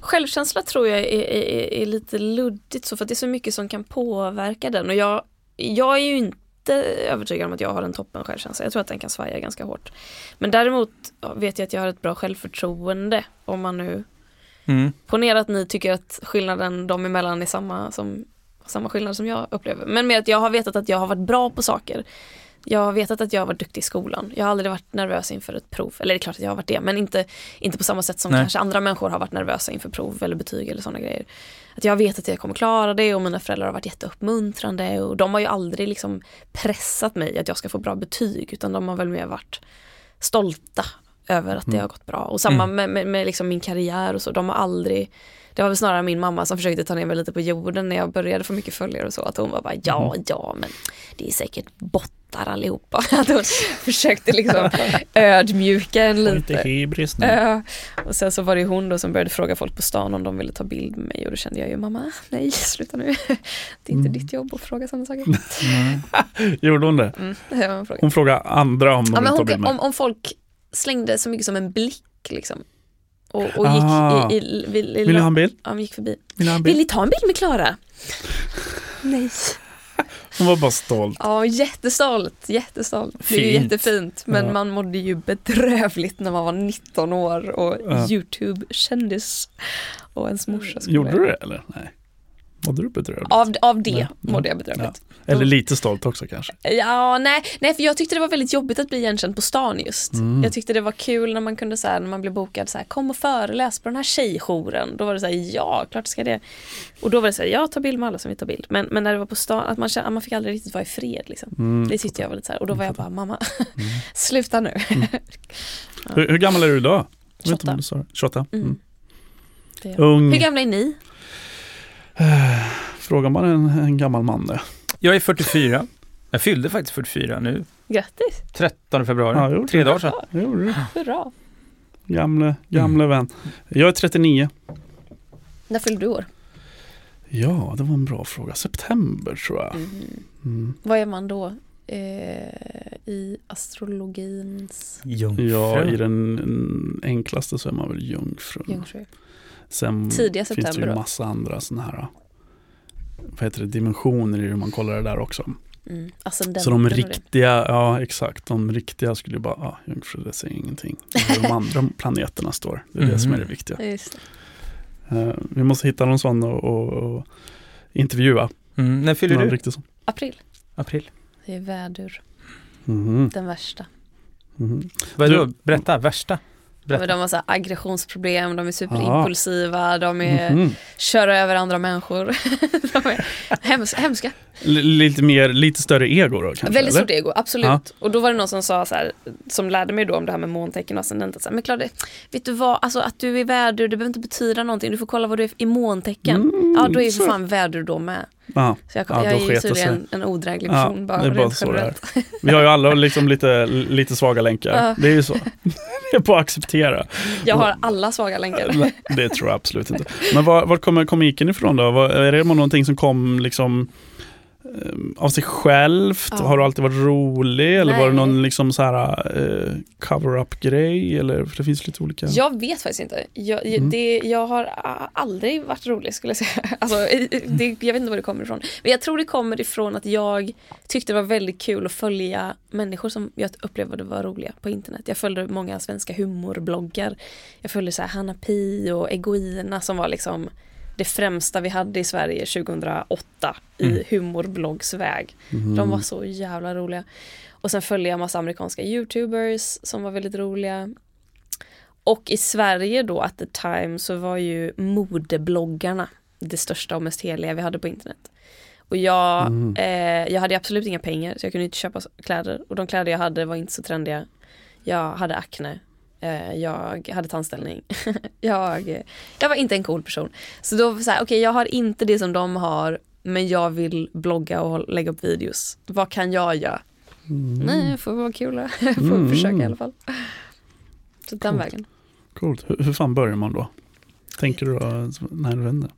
självkänsla tror jag är, är, är lite luddigt så för att det är så mycket som kan påverka den och jag, jag är ju inte övertygad om att jag har en toppen självkänsla. Jag tror att den kan svaja ganska hårt. Men däremot vet jag att jag har ett bra självförtroende om man nu Mm. Ponera att ni tycker att skillnaden dem emellan är samma, som, samma skillnad som jag upplever. Men med att jag har vetat att jag har varit bra på saker. Jag har vetat att jag varit duktig i skolan. Jag har aldrig varit nervös inför ett prov. Eller det är klart att jag har varit det, men inte, inte på samma sätt som Nej. kanske andra människor har varit nervösa inför prov eller betyg eller sådana grejer. Att jag vet att jag kommer klara det och mina föräldrar har varit jätteuppmuntrande och de har ju aldrig liksom pressat mig att jag ska få bra betyg utan de har väl mer varit stolta över att det Mm. har gått bra. Och samma Mm. med, med, med liksom min karriär och så. De har aldrig det var väl snarare min mamma som försökte ta ner mig lite på jorden när jag började få mycket följare och så. Att hon var bara ja, ja, men det är säkert bottar allihopa. <laughs> Att hon försökte liksom ödmjuka en inte lite. hybris nu. Och sen så var det hon då som började fråga folk på stan om de ville ta bild med mig och då kände jag ju mamma, nej sluta nu. <laughs> Det är inte Mm. ditt jobb att fråga sådana saker. <laughs> Gjorde hon det? Mm, det. Hon frågade andra om de Ja, vill men ta bild med. om, om folk slängde så mycket som en blick liksom. Och, och Ah. gick i, i, i, i, i Vill du ha en bild? Ja, gick förbi. Vill du ha en Vill bild? ni ta en bild med Klara? Nej. <laughs> Hon var bara stolt. Ja, jättestolt, jättestolt. Det är ju Fint. jättefint. Men Ja. man mådde ju bedrövligt när man var 19 år och Ja. YouTube-kändis. Och ens morsa skulle Gjorde du det eller? Nej. Mådde du bedrövligt? Av, av det Ja. mådde jag bedrövligt. Eller lite stolt också kanske? Ja, nej, nej, för jag tyckte det var väldigt jobbigt att bli igenkänd på stan just. Mm. Jag tyckte det var kul när man kunde så här, när man blev bokad så här, kom och föreläs på den här tjejjouren. Då var det så här, ja, klart ska det. Och då var det så här, ja, ta bild med alla som vill ta bild. Men, men när det var på stan, att man, kände, man fick aldrig riktigt vara i fred liksom. Mm. Det tyckte jag var lite så här, och då var jag bara, mamma, <laughs> sluta nu. <laughs> Hur, hur gammal är du idag? Jag vet inte 28. om du sa det. 28? Mm. Mm. Jag. Ung. Hur gamla är ni? Frågar man en, en gammal man det? Jag är 44. Jag fyllde faktiskt 44 nu. Grattis, 13 februari. Ja. Tre dagar sedan. Det gjorde du. hurra. Gamle, gamle vän. Jag är 39. När fyllde du år? Ja, det var en bra fråga. September tror jag. Mm. Mm. Vad är man då? Eh, I astrologins Jungfru. Ja, i den mm, enklaste så är man väl jungfrun. jungfru. Sen Tidiga finns det september ju då? massa andra sådana här vad heter det, dimensioner i hur man kollar det där också. Mm. Ascendenten Så de riktiga, ja exakt, de riktiga skulle ju bara, ja, jungfru det säger ingenting. Hur de andra planeterna står, det är det som är det Mhm. viktiga. Det. Eh, vi måste hitta någon sån och, och, och intervjua. Mm. När fyller Någon du? April. April. Det är vädur, Mhm, den värsta. mhm. Vad är Du- då? Berätta, värsta. Berätta. De har så aggressionsproblem, de är superimpulsiva, de är Mhm. kör över andra människor. <laughs> de är hems hemska. L- lite mer, lite större ego då kanske? Väldigt eller? stort ego, absolut. Ja. Och då var det någon som sa så här, som lärde mig då om det här med måntecken och ascendent. så här, Men Claudia, vet du vad, alltså att du är vädur, det behöver inte betyda någonting. Du får kolla vad du är i måntecken. Mm, ja, då är ju för fan vädur då med. Ja, Så jag, Ja, jag är ju tydligen en odräglig Ja, person. bara, det är bara rent så det vi har ju alla liksom lite, lite svaga länkar. Ja. Det är ju så. <laughs> Det är på att acceptera. Jag har alla svaga länkar. Det tror jag absolut inte. Men var, var kommer komiken ifrån då? Var, är det någonting som kom liksom av sig självt? Ja. Har du alltid varit rolig? Eller var det Nej. någon liksom så här eh, cover-up grej? Eller, för det finns lite olika. Jag vet faktiskt inte. Jag, Mm. det, jag har aldrig varit rolig skulle jag säga. <laughs> Alltså, det, jag vet inte var det kommer ifrån. Men jag tror det kommer ifrån att jag tyckte det var väldigt kul att följa människor som jag upplevde var roliga på internet. Jag följde många svenska humorbloggar. Jag följde så här Hanna Pi och Egoina som var liksom det främsta vi hade i Sverige 2008 i Mm. humorbloggsväg. Mhm. De var så jävla roliga. Och sen följde jag massa amerikanska youtubers som var väldigt roliga. Och i Sverige då at the time så var ju modebloggarna det största och mest heliga vi hade på internet. Och jag, Mm. eh, jag hade absolut inga pengar så jag kunde inte köpa kläder. Och de kläder jag hade var inte så trendiga. Jag hade akne. Eh, jag hade tandställning. <laughs> jag, jag var inte en cool person. Så då var det så här, okej jag har inte det som de har men jag vill blogga och lägga upp videos. Vad kan jag göra? Mm. Nej, jag får vara kul. <laughs> Jag får Mm. försöka i alla fall. Så den Coolt. vägen. Coolt. Hur, hur fan börjar man då? Tänker du när du vänder?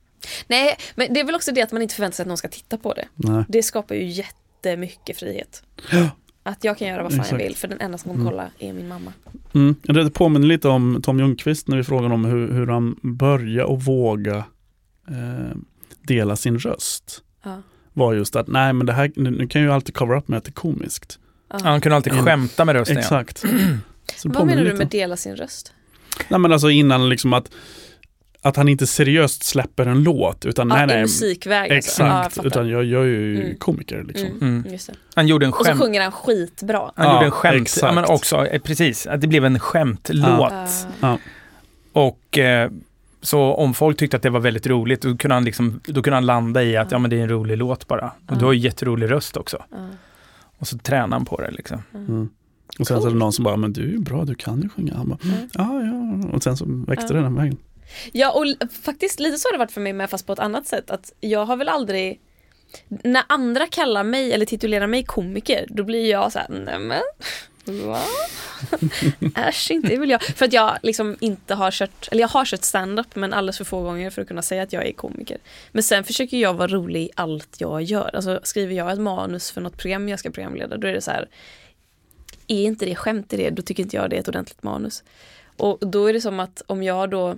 Nej, men det är väl också det att man inte förväntar sig att någon ska titta på det. Nej. Det skapar ju jättemycket frihet. Ja. Att jag kan göra vad fan Exakt. jag vill för den enda som kommer Mm. kolla är min mamma. Mm. Det påminner lite om Tom Ljungqvist när vi frågade om hur, hur han började och våga eh, dela sin röst. Ja. Var just att, nej men det här, nu, nu kan jag ju alltid cover up med att det är komiskt. Ja. Han kunde alltid Mm. skämta med rösten. ja. Exakt. <clears throat> Vad menar du med dela sin röst? Nej men alltså innan liksom att, att han inte seriöst släpper en låt utan Ja, nej i nej. musikväg. alltså. Ja, Exakt, fattar. utan jag, jag är ju Mm. komiker liksom. Mm, Mm. just det. Han gjorde en Och så skämt. sjunger han skitbra. Han Ja, gjorde en skämt, exakt. ja, men också, eh, precis, att det blev en skämtlåt. Ja. Och eh, så om folk tyckte att det var väldigt roligt, då kunde han, liksom, då kunde han landa i att Ja. ja, men det är en rolig låt bara. Och Ja. du har ju jätterolig röst också. Ja. Och så tränar han på det liksom. Mm. Och sen så är det någon som bara, men du är bra, du kan ju sjunga. Han bara, Mm. ja ja. Och sen så växte Ja. det den vägen. Ja och faktiskt lite så har det varit för mig med fast på ett annat sätt att jag har väl aldrig när andra kallar mig eller titulerar mig komiker då blir jag så här, men va? <laughs> Äsch inte det vill jag. För att jag liksom inte har kört, eller jag har kört stand-up men alldeles för få gånger för att kunna säga att jag är komiker. Men sen försöker jag vara rolig i allt jag gör. Alltså skriver jag ett manus för något program jag ska programleda då är det så här är inte det skämt i det då tycker inte jag det är ett ordentligt manus. Och då är det som att om jag då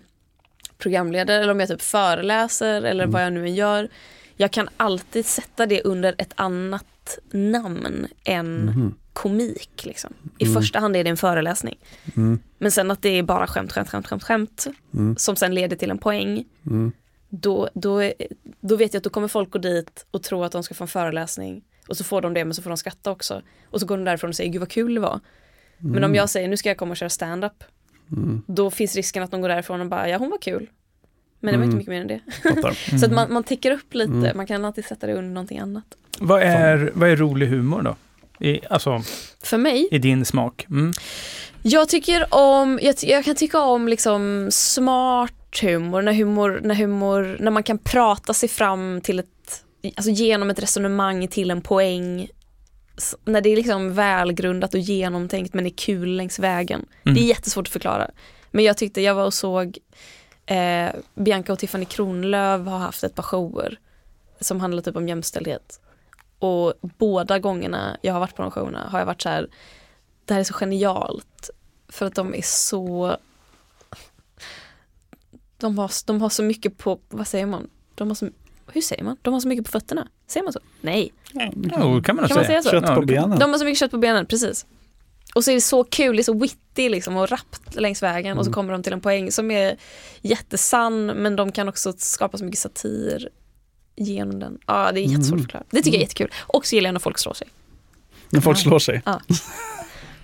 programleder eller om jag typ föreläser eller Mm. vad jag nu än gör. Jag kan alltid sätta det under ett annat namn än Mhm. komik. Liksom. I Mm. första hand är det en föreläsning. Mm. Men sen att det är bara skämt, skämt, skämt, skämt, skämt Mm. som sen leder till en poäng. Mm. då, då, då vet jag att då kommer folk gå dit och tro att de ska få en föreläsning. Och så får de det men så får de skratta också. Och så går de därifrån och säger gud vad kul det var. Men om jag säger nu ska jag komma och köra stand-up. Mm. Då finns risken att de går därifrån och bara ja hon var kul. Men det var Mm. inte mycket mer än det. Fattar. <laughs> Så att man, man täcker upp lite, Mm. man kan alltid sätta det under någonting annat. Vad är, vad är rolig humor då? I, alltså, För mig, i din smak? Mm. jag tycker om, jag, jag kan tycka om liksom smart humor, när humor, när humor, när man kan prata sig fram till ett, alltså genom ett resonemang till en poäng. När det är liksom välgrundat och genomtänkt men är kul längs vägen. Mm. Det är jättesvårt att förklara. Men jag tyckte, jag var och såg eh, Bianca och Tiffany Kronlöf har haft ett par shower som handlar typ om jämställdhet. Och båda gångerna jag har varit på de showerna har jag varit så här, det här är så genialt. För att de är så de har, de har så mycket på, vad säger man? De har så, hur säger man? De har så mycket på fötterna. Säger man så? Nej. Jo, kan man Kan man säga. säga så? Kött Ja, på det benen. De har så mycket kött på benen, precis. Och så är det så kul, det är så witty liksom och rappt längs vägen och så Mm. kommer de till en poäng som är jättesann men de kan också skapa så mycket satir genom den. Ja, det är jättesvårt Mm. att förklara. Det tycker jag är jättekul. Och så gillar jag när folk slår sig. När folk slår sig. Ja. <laughs>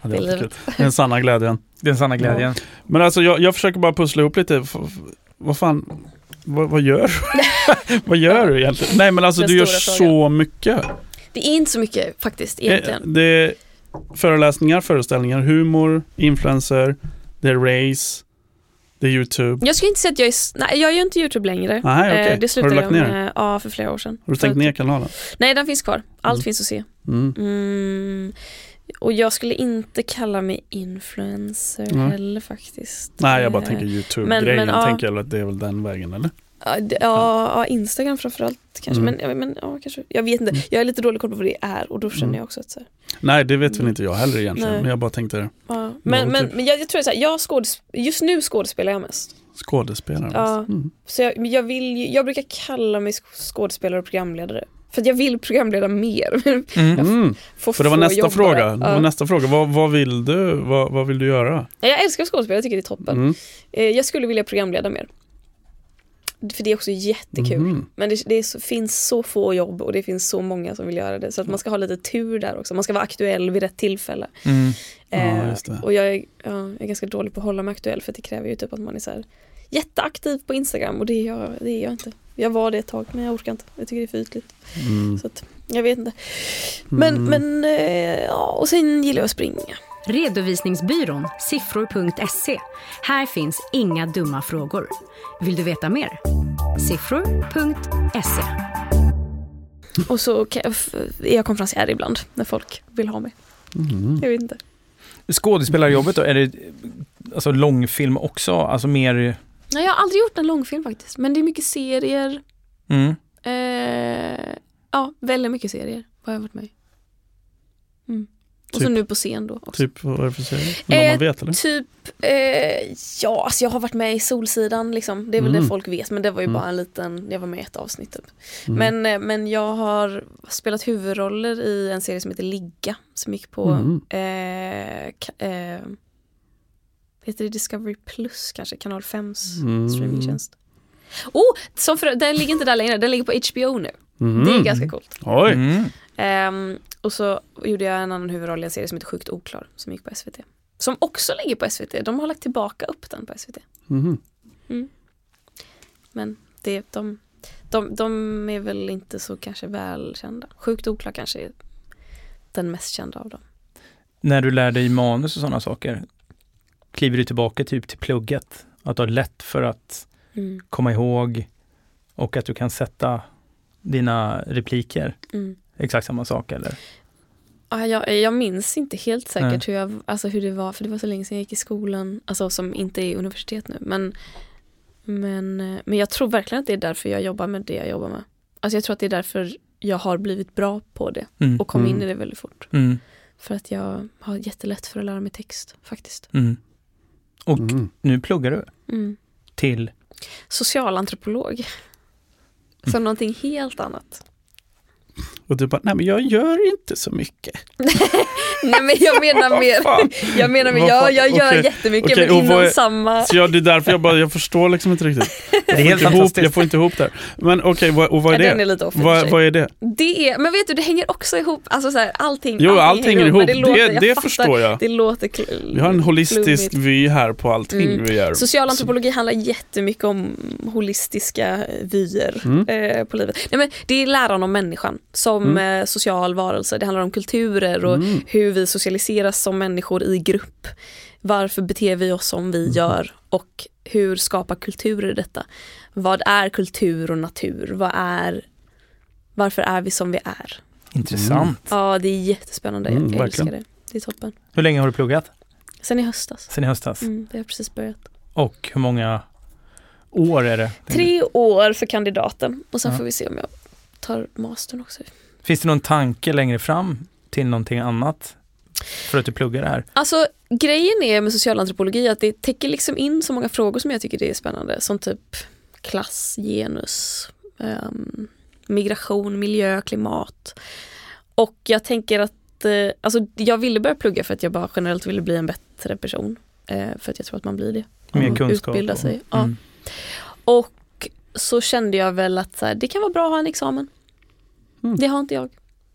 Ja, det Det är är kul. Den sanna glädjen. Den sanna glädjen. Men alltså jag, jag försöker bara pussla ihop lite. Vad fan, vad, vad gör du? <laughs> vad gör du egentligen? Nej men alltså Den du gör stora så mycket. Det är inte så mycket faktiskt Eh, egentligen. Det är föreläsningar, föreställningar, humor, influencer, det är race, det är YouTube. Jag skulle inte säga att jag är, nej jag gör inte YouTube längre. Nej, okej. Eh, Har Det du slutade lagt jag ner? med ja, för flera år sedan. Har du stängt ner kanalen? Nej, den finns kvar. Allt Mm. finns att se. Mm. Mm. Och jag skulle inte kalla mig influencer Nej. heller faktiskt. Nej, jag bara Eh, tänker men- YouTube-grejen. men, ja. tänker jag att det är väl den vägen, eller? Ja, ja, ja, Instagram framförallt kanske. Mm. Men, men ja, kanske. Jag vet inte. Jag är lite dålig koll på vad det är och då känner Mm. jag också att så här, Nej, det vet väl inte jag heller egentligen. Nej. Men jag bara tänkte ja. Men, men, typ. men jag, jag tror så här, jag skådes- just nu skådespelar jag mest. skådespelare. Ja. Mm. Så jag, jag, vill, jag brukar kalla mig sk- skådespelare och programledare. För att jag vill programleda mer. <laughs> Mm. Mm. Få- För det var nästa jobba. fråga. Det var nästa fråga. Vad, vad vill du? Vad, vad vill du göra? Jag älskar skådespel, jag tycker det är toppen. Mm. Eh, Jag skulle vilja programleda mer. För det är också jättekul. Mhm. Men det, det är så, finns så få jobb och det finns så många som vill göra det. Så att man ska ha lite tur där också. Man ska vara aktuell vid rätt tillfälle. Mm. Ja, Eh, just det. och jag är, ja, jag är ganska dålig på att hålla mig aktuell för det kräver ju typ att man är så här jätteaktiv på Instagram och det är, jag, det är jag inte. Jag var det ett tag men jag orkar inte. Jag tycker det är för ytligt. Mm. Så att, jag vet inte. Men, Mm. men eh, ja, och sen gillar jag att springa. Redovisningsbyrån siffror.se. Här finns inga dumma frågor. Vill du veta mer? Siffror.se. Och så kan jag, f- är jag konferencier ibland när folk vill ha mig. Mm. Jag vet inte. Skådespelarjobbet då, är det alltså långfilm också? Alltså mer... Nej, jag har aldrig gjort en långfilm faktiskt. Men det är mycket serier. Mm. Eh, ja, väldigt mycket serier har jag varit med i. mm. Och så Typ? nu på scen då också. Typ, vad är det för serie? Vad Eh, man vet eller? Typ, eh, ja alltså jag har varit med i Solsidan liksom. Det är väl Mm. det folk vet men det var ju Mm. bara en liten, jag var med i ett avsnitt typ. Mm. Men, eh, men jag har spelat huvudroller i en serie som heter Ligga som gick på Mm. eh, eh, heter det Discovery Plus kanske, kanal 5s Mm. streamingtjänst. Oh, som för, den ligger inte där längre, den ligger på HBO nu. Mhm. Det är ganska coolt. Oj! Mm. Ehm, och så gjorde jag en annan huvudroll i en serie som heter Sjukt oklar som gick på SVT. Som också ligger på SVT, de har lagt tillbaka upp den på SVT. Mhm. Men det, de, de, de är väl inte så kanske välkända. Sjukt oklar kanske är den mest kända av dem. När du lär dig manus och sådana saker, kliver du tillbaka typ till plugget? Att du har lätt för att Mm. komma ihåg och att du kan sätta dina repliker? Mm. Exakt samma sak eller? Ja, jag, jag minns inte helt säkert hur, jag, alltså hur det var, för det var så länge sedan jag gick i skolan, alltså som inte är universitet nu. Men, men, eh, men jag tror verkligen att det är därför jag jobbar med det jag jobbar med. Alltså jag tror att det är därför jag har blivit bra på det Mm. och kom in Mm. i det väldigt fort. Mm. För att jag har jättelätt för att lära mig text faktiskt. Mm. Och Mm. nu pluggar du Mm. till Socialantropolog. Så någonting helt annat. Och du bara, nej men jag gör inte så mycket. <laughs> Nej men jag menar mer, <laughs> jag menar mer, Vad jag, gör okej, jättemycket okej, men inom är- samma... Så jag, det är därför jag bara, jag förstår liksom inte riktigt. <laughs> Det är Jag helt får, inte ihop, jag får inte ihop det här. Men okej, vad, och vad är Ja, den det? är lite off Vad, vad är det? Det är, men vet du det hänger också ihop, alltså så här, allting, Jo, allting hänger ihop. Det, låter- det, jag fattar, förstår jag. Det låter Vi har en holistisk vy här på allting Mm. vi gör. Social antropologi handlar jättemycket om holistiska vyer Mm. eh, på livet. Nej, men det är läran om människan som Mm. eh, social varelse. Det handlar om kulturer och Mm. hur vi socialiseras som människor i grupp. Varför beter vi oss som vi Mm. gör och hur skapar kulturer detta? Vad är kultur och natur? Vad är, varför är vi som vi är? Intressant. Ja, det är jättespännande. Mm, jag älskar det. Det är toppen. Hur länge har du pluggat? Sen i höstas. Sen i höstas? Mm, vi har precis börjat. Och hur många år är det? Tre år för kandidaten och sen Ja. får vi se om jag tar mastern också. Finns det någon tanke längre fram till någonting annat? För att du pluggar det här? Alltså grejen är med socialantropologi att det täcker liksom in så många frågor som jag tycker det är spännande. Som typ klass, genus, ehm, migration, miljö, klimat. Och jag tänker att, eh, alltså jag ville börja plugga för att jag bara generellt ville bli en bättre person. Eh, för att jag tror att man blir det. Mer Mm. kunskap? Utbilda och- sig, ja. Mm. Och så kände jag väl att så här, det kan vara bra att ha en examen. Mm. Det har inte jag.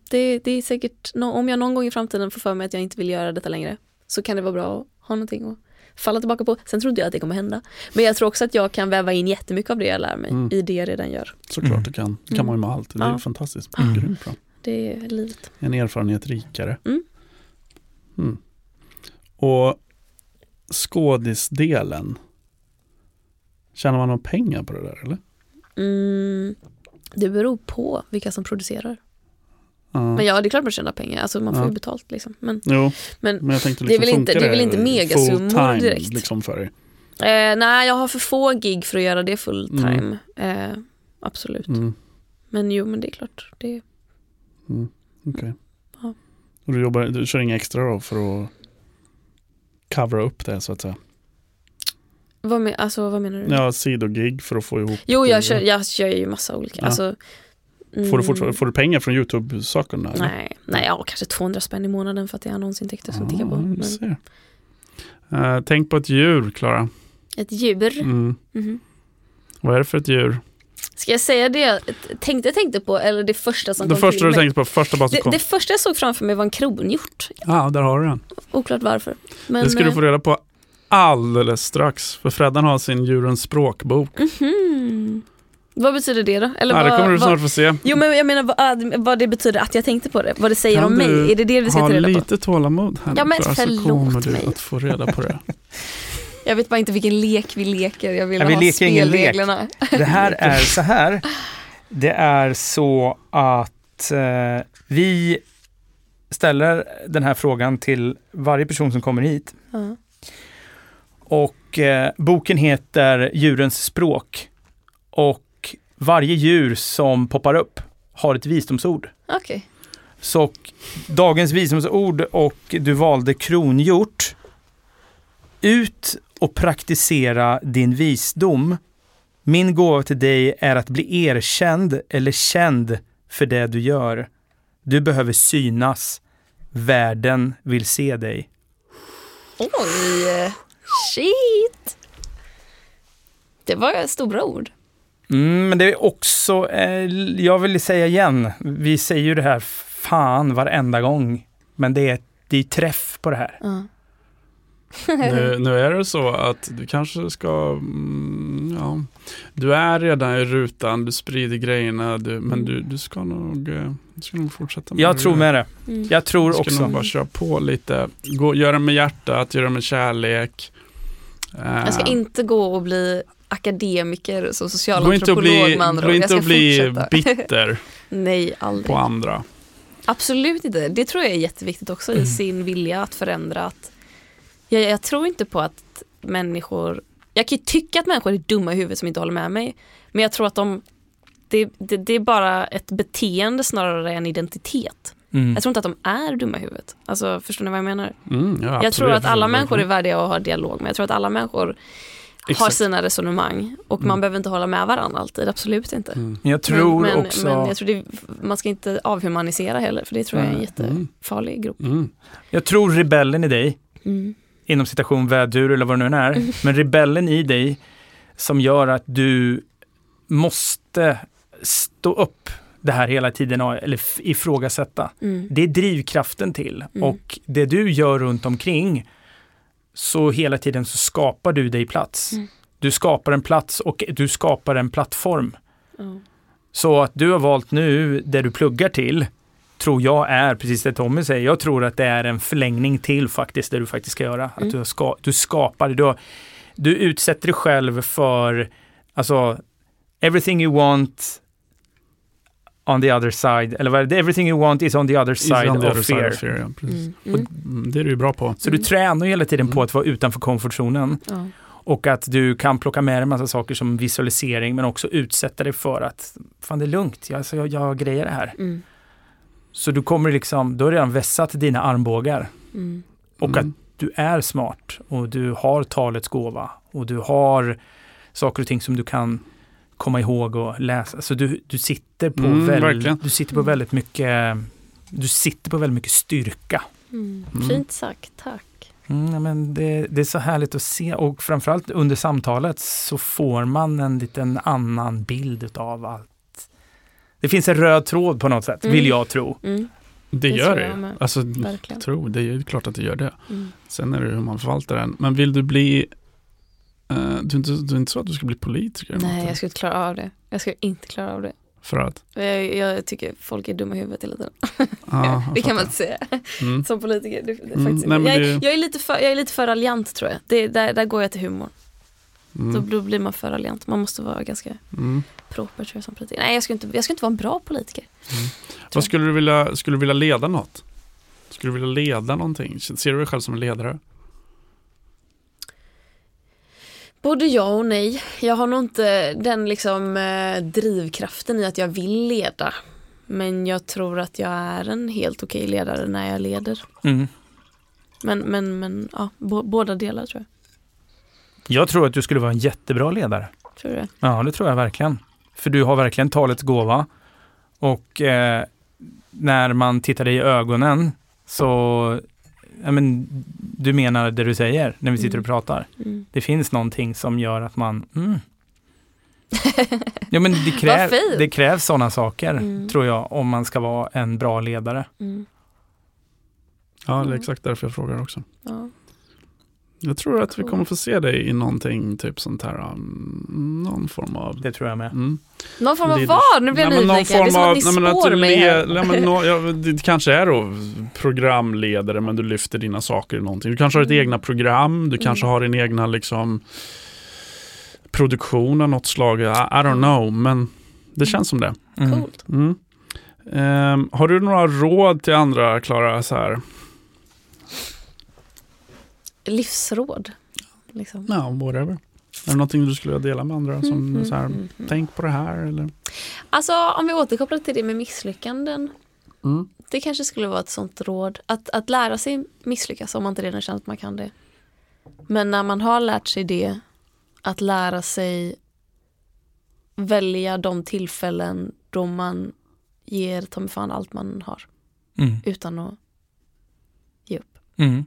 Det, det är säkert, om jag någon gång i framtiden får för mig att jag inte vill göra detta längre så kan det vara bra att ha någonting att falla tillbaka på. Sen tror inte jag att det kommer hända. Men jag tror också att jag kan väva in jättemycket av det jag lär mig Mm. i det jag redan gör. Såklart Mm. det kan. Det kan man ju med allt. Det är Ja. fantastiskt. Mm. Grymt bra. Det är livet. En erfarenhet rikare. Mm. Mm. Och skådisdelen. Tjänar man några pengar på det där eller? Mm, det beror på vilka som producerar. Ja. Men ja, det är klart man tjänar pengar. Alltså man får Ja. ju betalt liksom. Men, Jo, men men tänkte Det är liksom, väl inte- det är väl inte megasummor direkt. liksom för dig? eh, nej, jag har för få gig för att göra det full time. Eh, absolut. Mm. Men jo, men det är klart. Det, Mm. Okej. Ja. Och du, jobbar, du kör inga extra då för att covera upp det så att säga? Vad, men, alltså, vad menar du? Ja, sidogig för att få ihop Jo, det. jag kör, jag kör ju massa olika. Ja. Alltså, mm, Får du, fortfarande, får du pengar från YouTube-sakerna? Nej, nej ja, kanske 200 spänn i månaden för att det är annonsintäkter som tickar på. Du Men. Eh, tänk på ett djur, Klara. ett djur. Mm. Mhm. Vad är det för ett djur? Ska jag säga det jag tänkte, tänkte på eller det första som Det kom första till du mig? tänkte på, första bara som Det, kom. det första jag såg framför mig var en kronhjort. Ja, där har du den. Oklart varför. Men, det ska du eh, få reda på alldeles strax. För Freddan har sin djurens språkbok. mhm. Vad betyder det då? Eller Ja, det vad, kommer du vad, snart få se. Jo men jag menar vad, vad det betyder att jag tänkte på det. Vad det säger Kan om mig. Är det det vi ska Ha ta reda på? lite tålamod här Ja, men Klara, så kommer du mig. att få reda på det. <laughs> Jag vet bara inte vilken lek vi leker. Jag vill Ja, vi ha leker ingen lek. spelreglerna. Det här <laughs> är så här. Det är så att eh, vi ställer den här frågan till varje person som kommer hit. Ja. Och eh, boken heter Djurens språk. Och varje djur som poppar upp har ett visdomsord. Okej. Så dagens visdomsord och du valde kronhjort. Ut och praktisera din visdom. Min gåva till dig är att bli erkänd eller känd för det du gör. Du behöver synas. Världen vill se dig. Oj, shit. Det var stora ord. Mm, men det är också, eh, jag vill säga igen, vi säger ju det här fan varenda gång. Men det är, det är träff på det här. Ja. Nu, nu är det så att du kanske ska, mm, ja, du är redan i rutan, du sprider grejerna, du, men du, du, ska nog, eh, du ska nog fortsätta med Jag det. tror med det. Mm. Jag tror Du ska också. nog bara köra på lite, Gå, gör det med hjärtat, gör det med kärlek. Eh, Jag ska inte gå och bli akademiker som socialantropolog bli, med andra gå inte ska att bli bitter <laughs> Nej, aldrig. på andra. Absolut inte. Det tror jag är jätteviktigt också Mm. i sin vilja att förändra. Att jag, jag tror inte på att människor, jag kan ju tycka att människor är dumma i huvudet som inte håller med mig. Men jag tror att de, det, det, det är bara ett beteende snarare än identitet. Mm. Jag tror inte att de är dumma i huvudet. Alltså förstår ni vad jag menar? Mm, ja, jag tror att alla förstår människor är värdiga att ha dialog med. Jag tror att alla människor har Exakt. sina resonemang och man Mm. behöver inte hålla med varandra alltid, absolut inte. Mm. Men jag tror men, men, också... men jag tror det, man ska inte avhumanisera heller för det tror jag är en jättefarlig grop. Mm. Jag tror rebellen i dig, Mm. inom citation vädur eller vad det nu är, men rebellen i dig som gör att du måste stå upp det här hela tiden eller ifrågasätta. Mm. Det är drivkraften till Mm. och det du gör runt omkring så hela tiden så skapar du dig plats. Mm. Du skapar en plats och du skapar en plattform. Så att du har valt nu det du pluggar till tror jag är precis det Tommy säger. Jag tror att det är en förlängning till faktiskt det du faktiskt ska göra. Att Mm. du, ska, du skapar, du, har- du utsätter dig själv för alltså everything you want on the other side, eller vad är det? Everything you want is on the other side on the of other side fear. of fear, ja. Mm. Och, Mm. mm, det är du bra på. Så du Mm. tränar hela tiden på Mm. att vara utanför komfortzonen Ja. och att du kan plocka med dig en massa saker som visualisering men också utsätta dig för att fan det är lugnt, jag, alltså, jag, jag grejer det här. Mm. Så du kommer liksom, du har redan vässat dina armbågar Mm. och Mm. att du är smart och du har talets gåva och du har saker och ting som du kan komma ihåg och läsa. Så du, du sitter på Mm, väldigt, verkligen. du sitter på väldigt mycket du sitter på väldigt mycket styrka. Mm. Mm. Fint sagt, tack. Mm, men det, det är så härligt att se och framförallt under samtalet så får man en liten annan bild av allt. Det finns en röd tråd på något sätt, Mm. vill jag tro. Mm. Det, Det gör det. Alltså, Verkligen. tro, det är klart att det gör det. Mm. Sen är det hur man förvaltar den. Men vill du bli, eh, du, är inte, du är inte så att du ska bli politiker? Nej, något? jag skulle inte klara av det. Jag skulle inte klara av det. För att? Jag, jag tycker folk är dumma i huvudet hela tiden. <laughs> Ja, det kan man inte säga Mm. som politiker. Det, det Mm, nej, jag, det- jag, är lite för, jag är lite för raljant tror jag. Det, där, där går jag till humor. Då, Mm. då blir man för raljant. Man måste vara ganska Mm. proper tror jag som politiker. Nej, jag skulle inte, jag skulle inte vara en bra politiker. Vad skulle du vilja, skulle du vilja leda något? Skulle du vilja leda någonting? Ser du dig själv som en ledare? Både ja och nej. Jag har nog inte den liksom eh, drivkraften i att jag vill leda. Men jag tror att jag är en helt okej ledare när jag leder. Mm. Men, men, men ja, bo, båda delar tror jag. Jag tror att du skulle vara en jättebra ledare. Tror du det? Ja, det tror jag verkligen. För du har verkligen talets gåva. Och eh, när man tittar dig i ögonen så, ja, men, du menar det du säger när vi sitter och pratar. Mm. Det finns någonting som gör att man, mm. <laughs> Ja men det, kräv, det krävs sådana saker, Mm. tror jag, om man ska vara en bra ledare. Mm. Ja, det är Mm. exakt därför jag frågar också. Ja. Jag tror att vi kommer få se dig i någonting, typ sånt här, um, någon form av Det tror jag med. Mm. Någon form av vad? Nu blir jag nyfiken. Det är form som av- att ni nej, men att spår du mig Det kanske är då programledare men du lyfter dina saker i någonting. Du kanske har ditt Mm. egna program, du kanske Mm. har din egna liksom produktion av något slag. I, I don't know, men det känns som det. Mm. Coolt. Mm. Ehm, har du några råd till andra, Klara? Så här? Livsråd. Liksom. Ja, whatever. Är det någonting du skulle vilja dela med andra? Som Mm, så här, mm. Tänk på det här eller? Alltså om vi återkopplar till det med misslyckanden. Mm. Det kanske skulle vara ett sånt råd. Att, att lära sig misslyckas om man inte redan känner att man kan det. Men när man har lärt sig det, att lära sig välja de tillfällen då man ger ta mig fan allt man har Mm. utan att ge upp. Mm.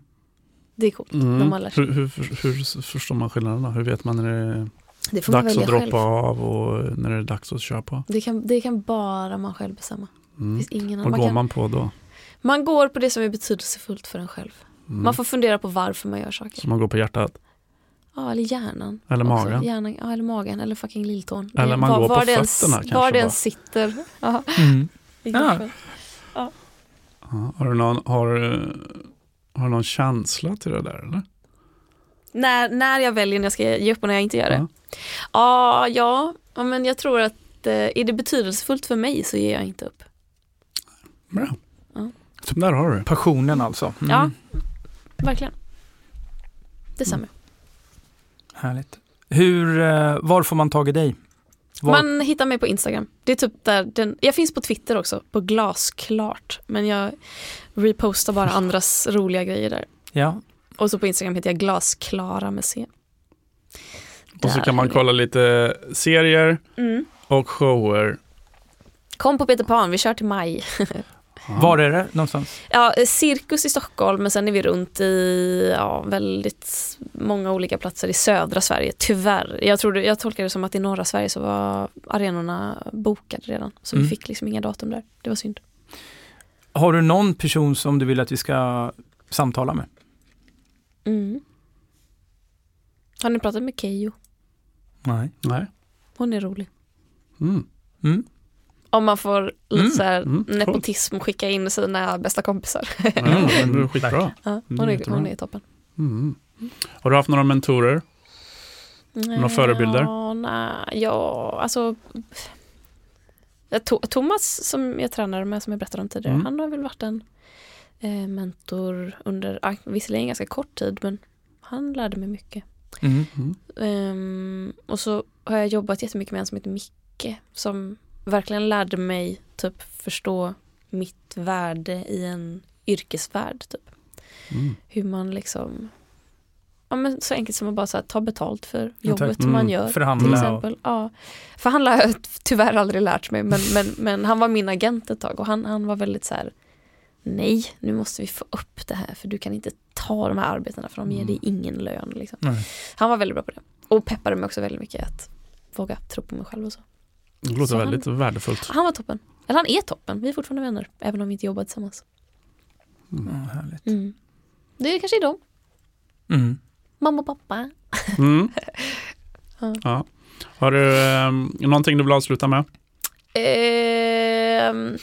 Det är coolt. Mm. De har. Hur, hur, hur, förstår man skillnaden då? Hur vet man när det är Det dags att droppa själv. av och när det är dags att köra på? Det kan, det kan bara man själv bestämma. Mm. finns ingen annan. Vad Man, går kan, man på då? man går på det som är betydelsefullt för en själv. Mm. Man får fundera på varför man gör saker. Så man går på hjärtat? Ja, eller hjärnan. Eller också. magen? Hjärnan, ja, eller magen, eller fucking lilltån. Eller man går på än- fötterna kanske Var än sitter. <laughs> Ja, Mm. Ja. Ja. Har, du någon, har, du- har du någon känsla till det där eller? När, när jag väljer när jag ska ge upp och när jag inte gör det. Ja. Ja, ja, ja men jag tror att eh, är det betydelsefullt för mig så ger jag inte upp. Bra. Ja. Så där har du. Passionen alltså. Mm. Ja, verkligen. Detsamma. Härligt. Hur, eh, var får man tag i dig? Var? Man hittar mig på Instagram. Det är typ där den, jag finns på Twitter också, på glasklart. Men jag repostar bara andras <laughs> roliga grejer där. Ja, Och så på Instagram heter jag glasklara med C. Och så Där kan man kolla lite serier Mm. och shower. Kom på Peter Pan, vi kör till maj. <laughs> Var är det någonstans? Ja, eh, cirkus i Stockholm men sen är vi runt i ja, väldigt många olika platser i södra Sverige, tyvärr. Jag, trodde, jag tolkade det som att i norra Sverige så var arenorna bokade redan. Så Mm. vi fick liksom inga datum där. Det var synd. Har du någon person som du vill att vi ska samtala med? Mm. Har ni pratat med Keyyo? Nej. Nej. Hon är rolig. Mm. Mm. Om man får lite Mm, så här mm, coolt. nepotism, skicka in sina bästa kompisar. Ja, det är <laughs> skitbra. Ja, Mm, hon, är, jättebra. hon är toppen. Mm. Har du haft några mentorer? Några förebilder? Ja, nej, ja, alltså Thomas som jag tränade med, som jag berättade om tidigare, Mm. han har väl varit en eh, mentor under, ah, visserligen ganska kort tid, men han lärde mig mycket. Mm. Mm. Ehm, och så har jag jobbat jättemycket med en som heter Micke, som verkligen lärde mig typ förstå mitt värde i en yrkesvärld. Typ. Mm. Hur man liksom, ja men så enkelt som att bara så här, ta betalt för jobbet Exakt. man Mm. gör. Till Förhandla och... exempel. Ja. Förhandla <laughs> har jag tyvärr aldrig lärt mig men, men, men han var min agent ett tag och han, han var väldigt så här Nej, nu måste vi få upp det här för du kan inte ta de här arbetena för de ger dig ingen lön. Liksom. Han var väldigt bra på det. Och peppade mig också väldigt mycket att våga tro på mig själv och så. Det låter Så han- väldigt värdefullt. Han var toppen. Eller han är toppen, vi är fortfarande vänner. Även om vi inte jobbar tillsammans. Ja, härligt. Mm. Det är kanske är de. Mm. Mamma och pappa. Mm. <laughs> Ja. Ja. Har du eh, någonting du vill avsluta med? Ehm.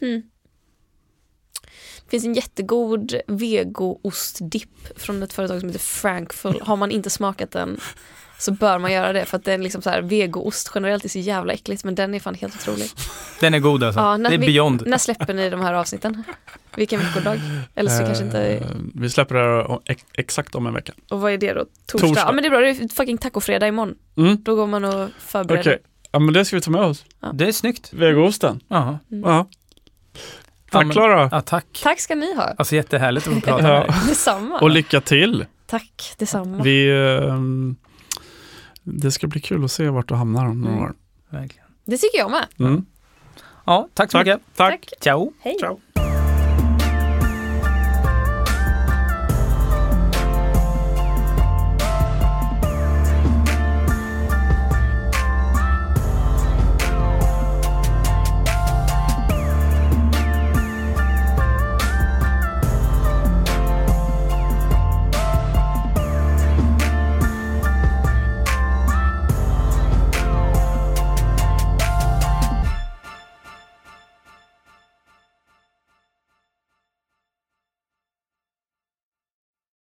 Hmm. Det finns en jättegod vegoostdipp från ett företag som heter Frankful. Har man inte smakat den så bör man göra det för att den liksom så här, vegoost generellt är så jävla äckligt men den är fan helt otrolig. Den är god alltså. Ja, när det är vi- beyond. När släpper ni de här avsnitten? Vilken veckodag? Eller så kanske inte... Eh, Vi släpper det här exakt om en vecka. Och vad är det då? Torsdag? Torsdag. Ja men det är bra, det är fucking tacofredag imorgon. Mm. Då går man och förbereder. Okej, ja men det ska vi ta med oss. Det är snyggt. Vegoosten. Jaha. Mm. Ja. Ja, Tack Klara. Ja, tack. Tack ska ni ha. Alltså jättehärligt att få <laughs> prata med Ja. dig. Detsamma. Och lycka till. Tack, detsamma. Vi, ehm, det ska bli kul att se vart du hamnar om några Mm. år. Verkligen. Det tycker jag med. Mm. Ja, tack så Tack. mycket. Tack. Ciao. Hej. Ciao.